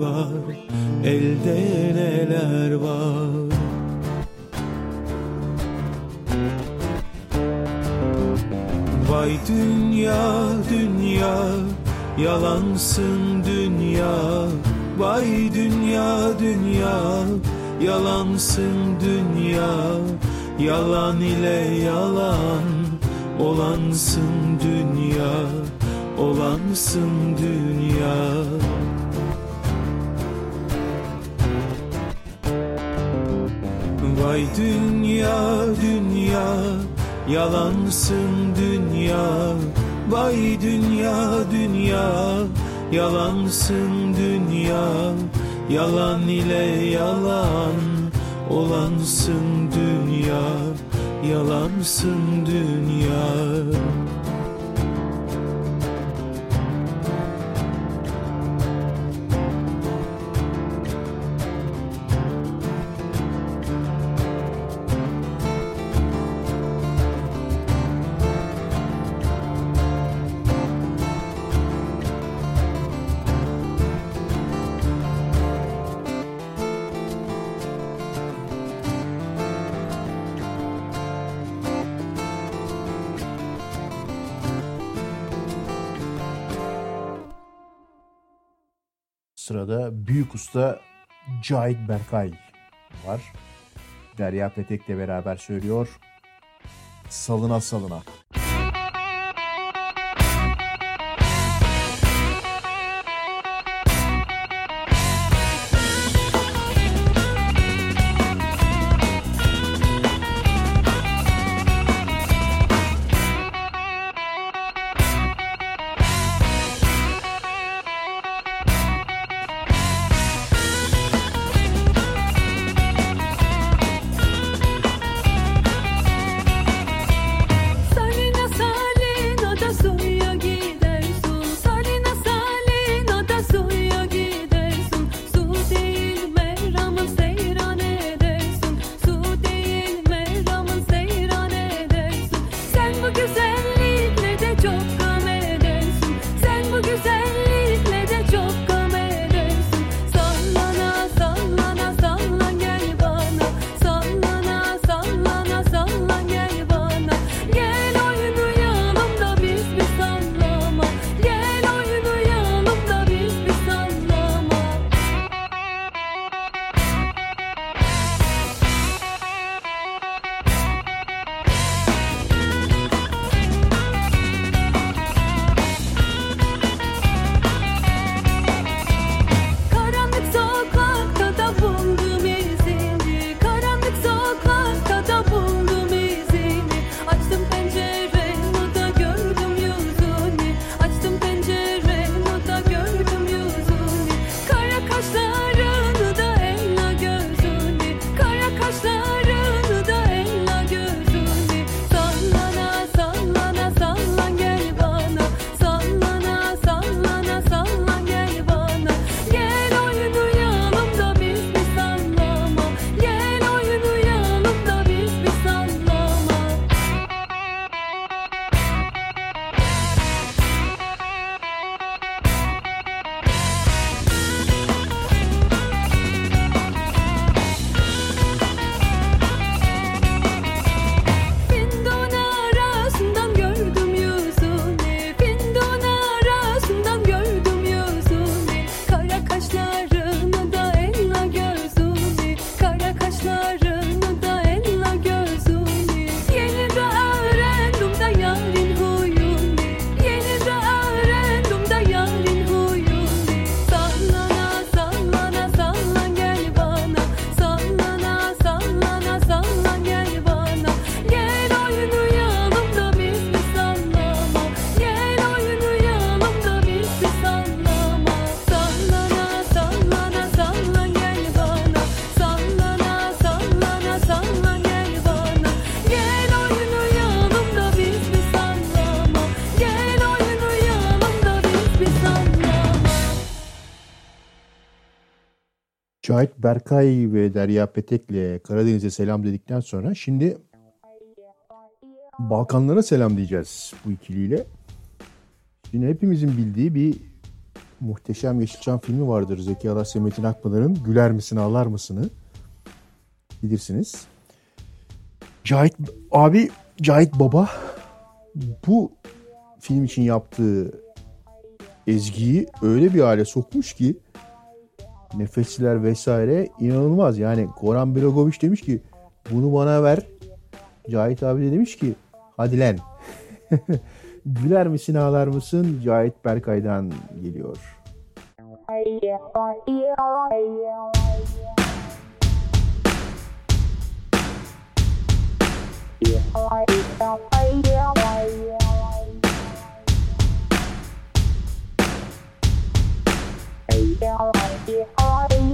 var, elde neler var. Vay dünya, dünya, yalansın dünya. Vay dünya, dünya, yalansın dünya. Yalan ile yalan, olansın dünya olansın dünya Vay dünya dünya yalansın dünya. Vay dünya dünya yalansın dünya. Yalan ile yalan olansın dünya. Yalansın dünya büyük usta Cahit Berkay var. Derya Petek'le beraber söylüyor. Salına salına. Berkay ve Derya Petek'le Karadeniz'e selam dedikten sonra şimdi Balkanlara selam diyeceğiz bu ikiliyle. Şimdi hepimizin bildiği bir muhteşem Yeşilçam filmi vardır. Zeki Alasya Metin Akpınar'ın Güler misin ağlar mısını bilirsiniz. Cahit abi Cahit Baba bu film için yaptığı ezgiyi öyle bir hale sokmuş ki nefesler vesaire inanılmaz. Yani Goran Bregovic demiş ki bunu bana ver. Cahit abi de demiş ki hadi lan. Güler misin ağlar mısın? Cahit Berkay'dan geliyor. down on the high.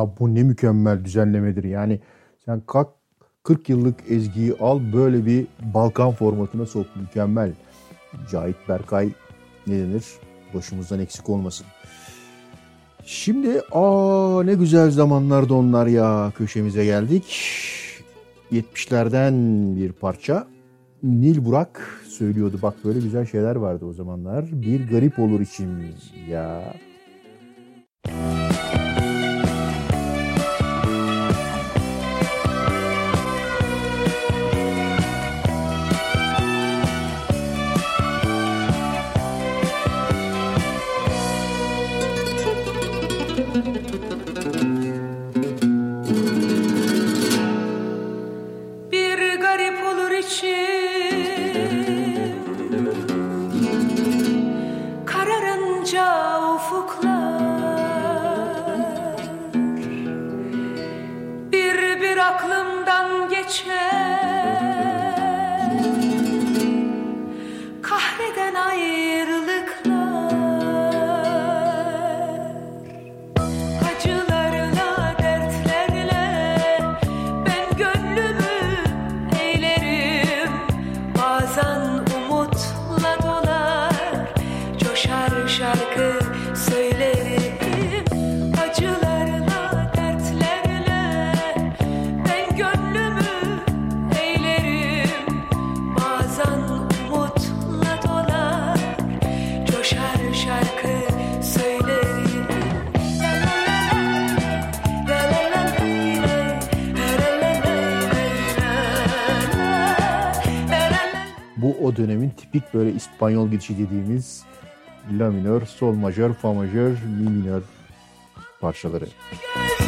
Ya bu ne mükemmel düzenlemedir. Yani sen kalk 40 yıllık ezgiyi al böyle bir Balkan formatına sok. Mükemmel. Cahit Berkay ne denir? Başımızdan eksik olmasın. Şimdi aa ne güzel zamanlarda onlar ya köşemize geldik. 70'lerden bir parça. Nil Burak söylüyordu. Bak böyle güzel şeyler vardı o zamanlar. Bir garip olur içimiz ya. Böyle İspanyol gidişi dediğimiz la minör, sol majör, fa majör, mi minör parçaları. Gizli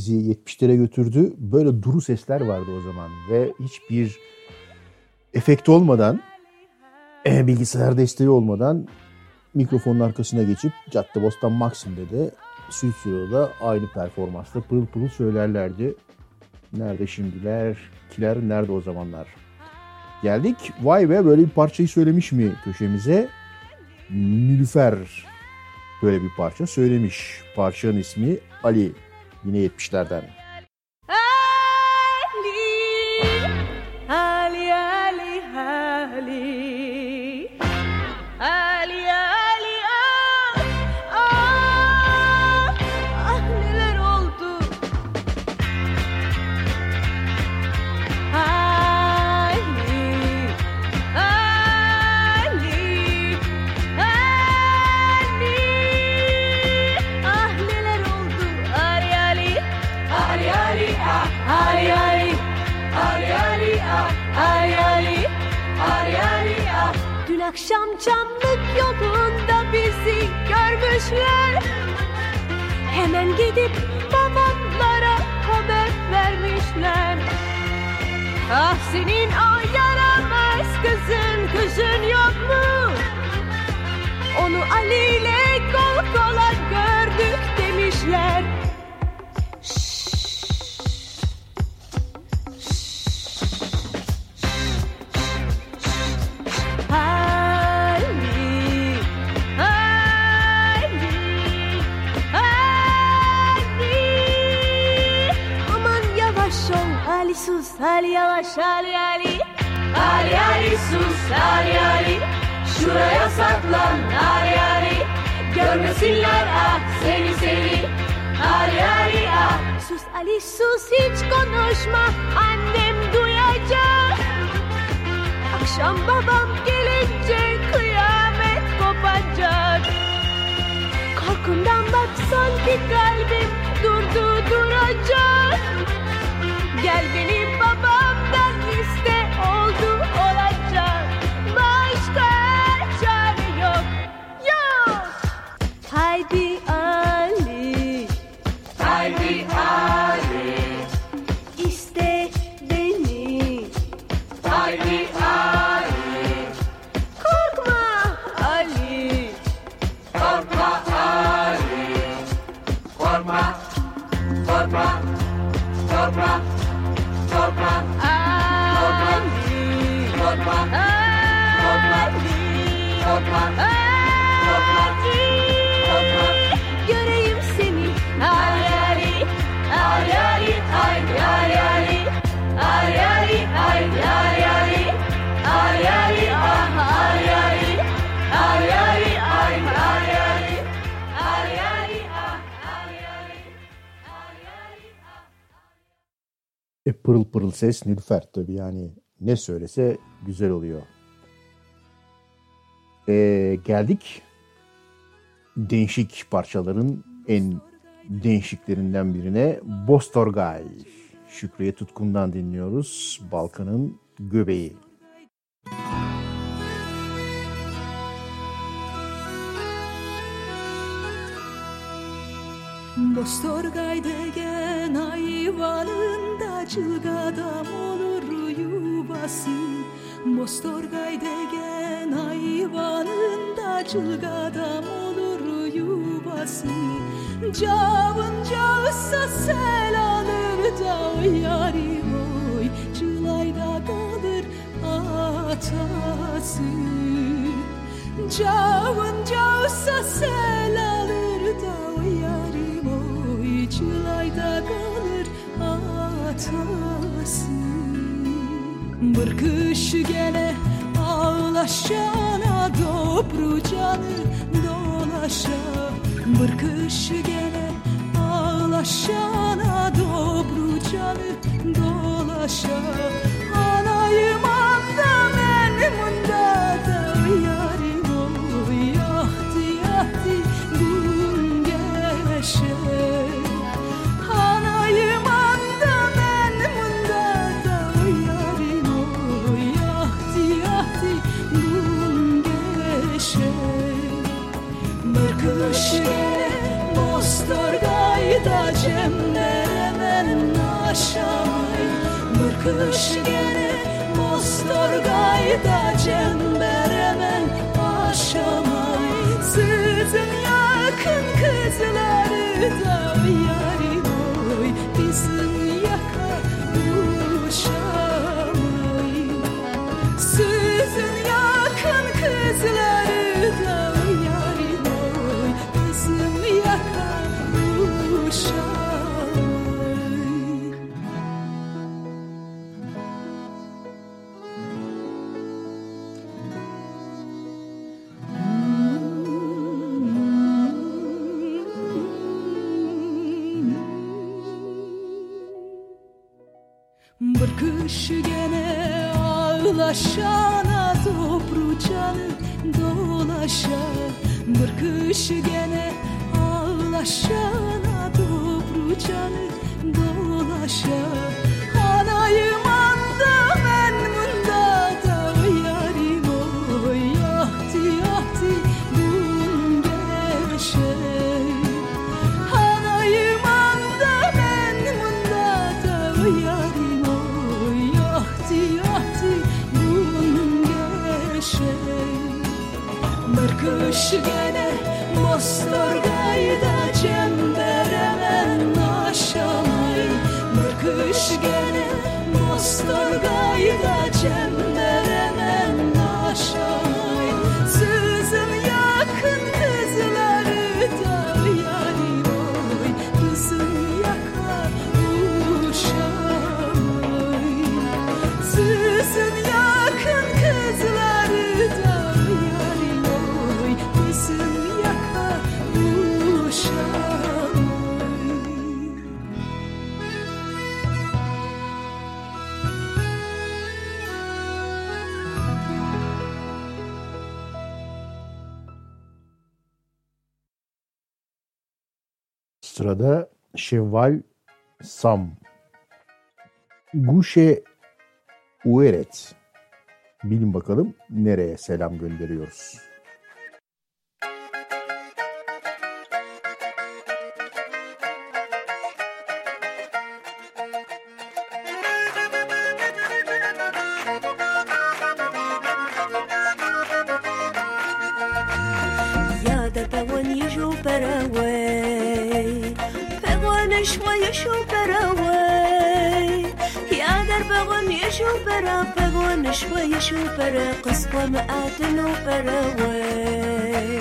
bizi 70'lere götürdü. Böyle duru sesler vardı o zaman ve hiçbir efekt olmadan, e, bilgisayar desteği olmadan mikrofonun arkasına geçip Caddebostan Maxim'de de Stüdyo'da aynı performansla pırıl pırıl söylerlerdi. Nerede şimdiler, kiler nerede o zamanlar? Geldik vay be böyle bir parçayı söylemiş mi köşemize? Nilüfer böyle bir parça söylemiş. Parçanın ismi Ali. Yine 70'lerden. Ali Ali Ali Ali Ah senin Yavaş Ali Ali. Ali Ali sus Ali Ali. Şuraya saklan Ali Ali. Görmesinler ah seni seni. Ali Ali ah. Sus Ali sus hiç konuşma annem duyacak. Akşam babam gelince kıyamet kopacak. Korkumdan bak sanki kalbim durdu duracak. Gel beni babamdan iste oldu olacak. Pırıl pırıl ses Nilüfer tabii yani ne söylese güzel oluyor. E, geldik değişik parçaların en değişiklerinden birine Bostorgay. Şükriye Tutkun'dan dinliyoruz. Balkan'ın göbeği. Bostorgay degen ayvalında cılgadam olur yuvası. Bostorgay degen ayvalında cılgadam olur yuvası. Cavın cağısa sel alır da yari oy Cılayda kalır atası. Cavın cağısa sel alır da yarim oy Çılayda kalır atası Bir kış gele ağlaşana Dobru canı dolaşa. Bir kış gele ağlaşana Dobru canı dolaşa. Anayım anda benim da kış gele Bostorgayda cemleremen aşamay Sizin yakın kızları da Sırada Şevval Sam. Guşe Ueret. Bilin bakalım nereye selam gönderiyoruz. بغون شوي يشو برا قصبة مقاتن وبرا وي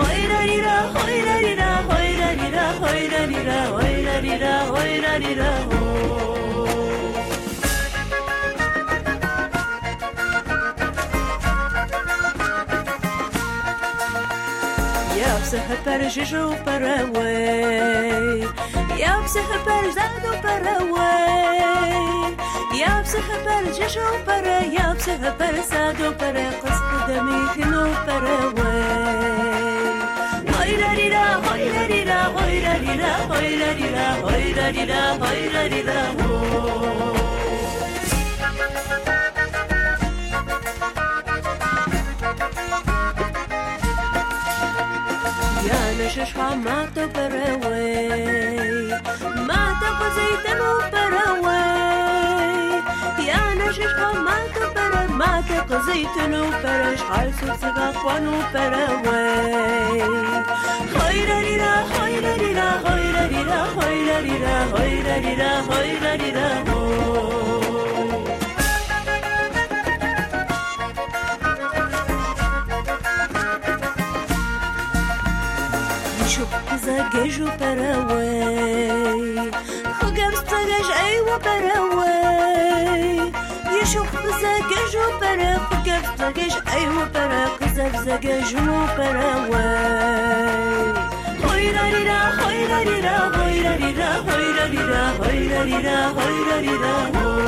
هويرا ريرا هويرا ريرا هويرا ريرا هويرا ريرا هويرا ريرا هويرا ريرا هو يا بسه برججو براوي يا بسه برزادو براوي يا بسه برججو برا يا بسه برزادو برا قصد دمي كنو براوي هويرا ريرا هويرا ريرا هويرا ريرا هويرا ريرا هويرا ريرا هويرا ريرا هو يا نشش ماتو براوي ماتو قزيتن وبراوي يا نشش ماتو برا ماتو قزيتن وبرا شحال سوسقا قوانو براوي هويرا ريرا هويرا ريرا هويرا ريرا هويرا ريرا هويرا ريرا هويرا ريرا هوي شوف إذا جيجو براوي خجر استجاج أيوة براوي يشوف إذا جيجو برا خجر استجاج أيوة برا قزف زجاجو براوي هويرا ريرا هويرا ريرا هويرا ريرا هويرا ريرا هويرا ريرا هويرا ريرا هوي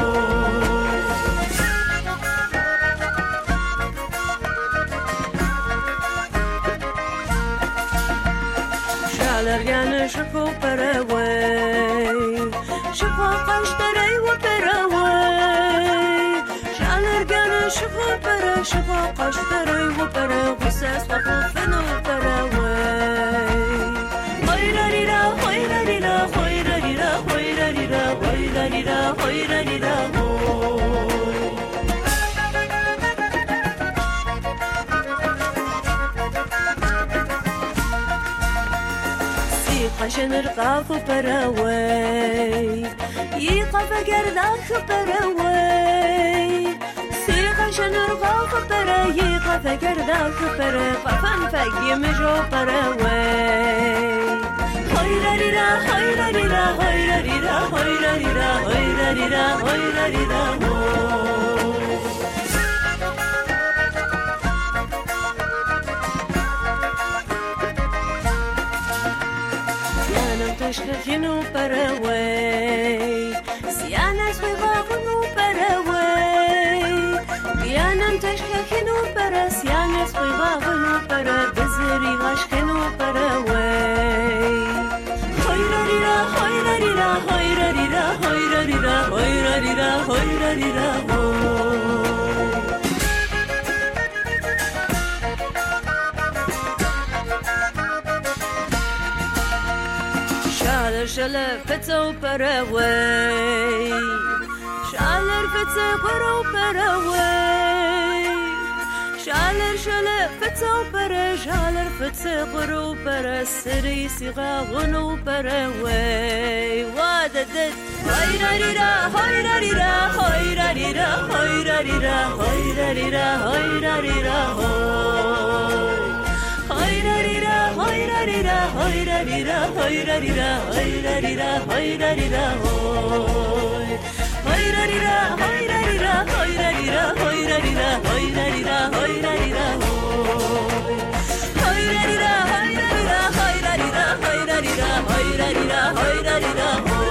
شالرگان شکو پروی شکو قشتری و شغل برا شغل قش براوي يقف قرداخ براوي شنرغا خطرة؟ يقا فكردا خطرة قفن فقي مجو قروي خيرا ريرا خيرا ريرا خيرا ريرا خيرا ريرا خيرا ريرا خيرا ريرا تشخفين وبرا tashkakinu para Siana swivavunu para Biziri gashkinu paraway Hoyra rira, hoyra rira, hoyra rira, hoyra rira, hoyra rira, hoyra rira, hoy شالر شالر فتو براوي شالر فتو برو براوي على رجال فتى وبرا جعل فتى غرو برا سري صغا غنو برا واي واددت هاي راريرا هاي راريرا هاي راريرا هاي راريرا هاي راريرا هاي راريرا هاي راريرا هاي راريرا هاي راريرا هاي راريرا هاي راريرا هاي راريرا هاي هاي راريرا هاي راريرا هاي راريرا هاي راريرا rira, hoyra rira, hoy.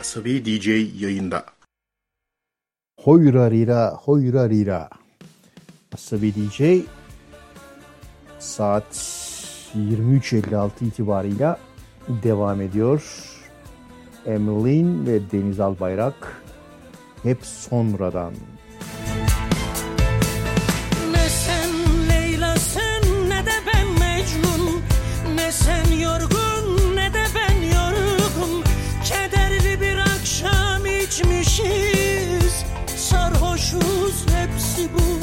Asabi DJ yayında. Hoyra rira, hoyra rira. Asabi DJ saat 23.56 itibarıyla devam ediyor. Emlin ve Deniz Albayrak hep sonradan. Sarhoşuz hepsi bu.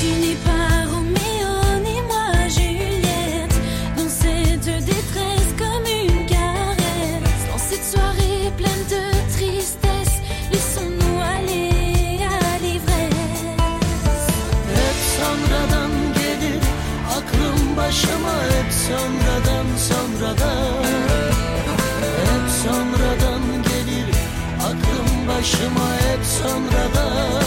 Tu n'es pas başıma hep sonradan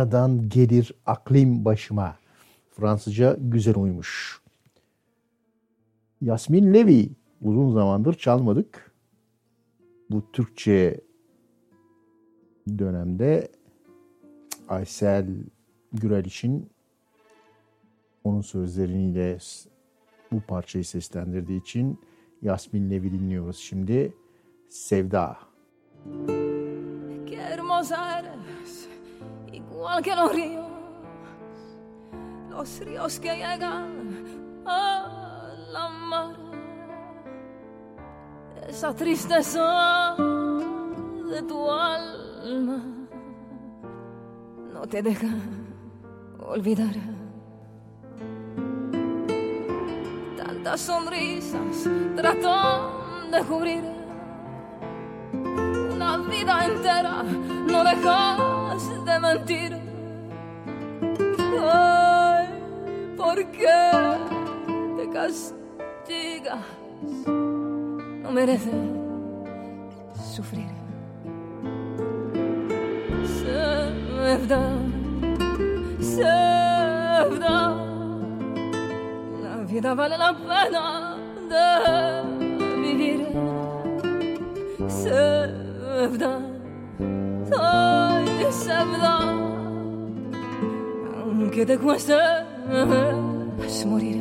Sonradan gelir aklim başıma. Fransızca güzel uymuş. Yasmin Levy uzun zamandır çalmadık. Bu Türkçe dönemde Aysel Gürel için onun sözleriyle bu parçayı seslendirdiği için Yasmin Levy dinliyoruz şimdi. Sevda. Qué igual que los ríos, los ríos que llegan a la mar. Esa tristeza de tu alma no te deja olvidar. Tantas sonrisas tratan de cubrir una vida entera no de mentir. Ay, ¿por qué te castigas? No mereces sufrir. Sevda, Sevda, la vida vale la pena de vivir. Sevda, sabrá, aunque te cueste es morir.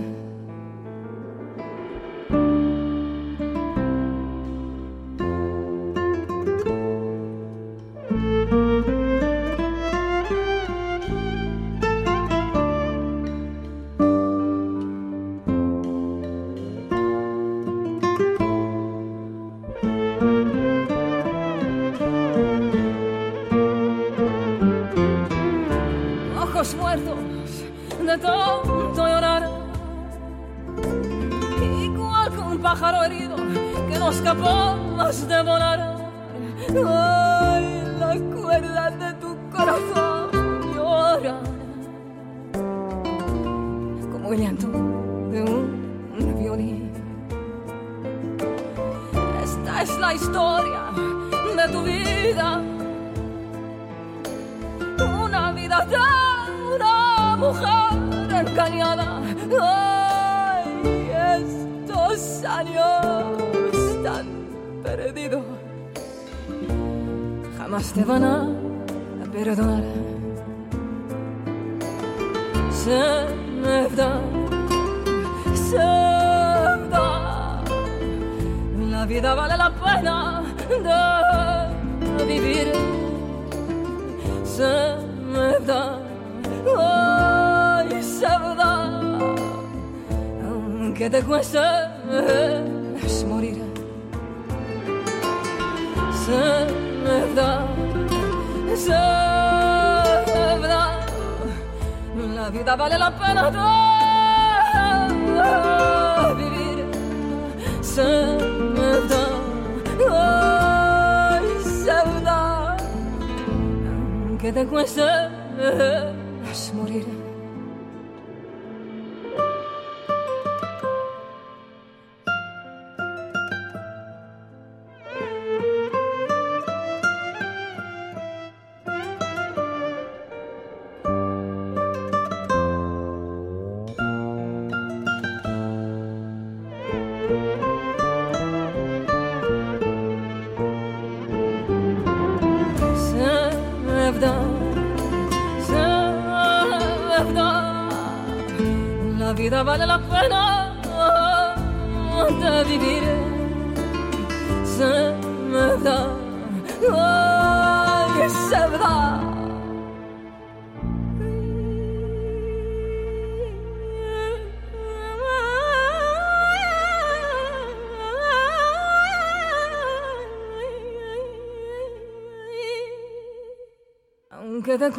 Aunque te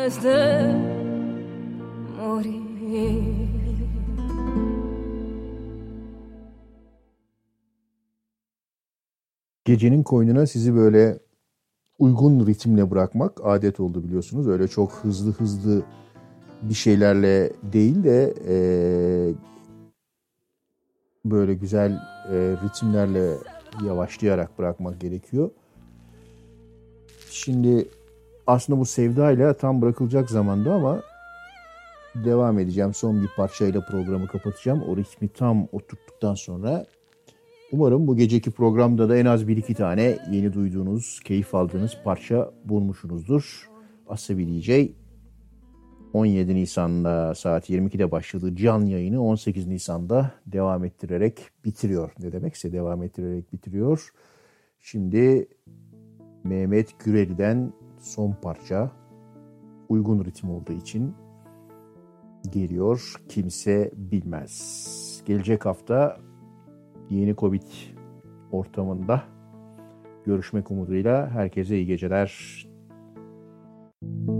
cueste morir. Gecenin koynuna sizi böyle uygun ritimle bırakmak adet oldu biliyorsunuz. Öyle çok hızlı hızlı bir şeylerle değil de eee, böyle güzel eee, ritimlerle yavaşlayarak bırakmak gerekiyor. Şimdi aslında bu sevdayla tam bırakılacak zamanda ama devam edeceğim. Son bir parçayla programı kapatacağım. O ritmi tam oturttuktan sonra umarım bu geceki programda da en az bir iki tane yeni duyduğunuz, keyif aldığınız parça bulmuşsunuzdur. Asabi DJ 17 Nisan'da saat 22'de başladığı can yayını 18 Nisan'da devam ettirerek bitiriyor. Ne demekse devam ettirerek bitiriyor. Şimdi Mehmet Güreli'den son parça uygun ritim olduğu için geliyor. Kimse bilmez. Gelecek hafta yeni Covid ortamında görüşmek umuduyla herkese iyi geceler. Bulut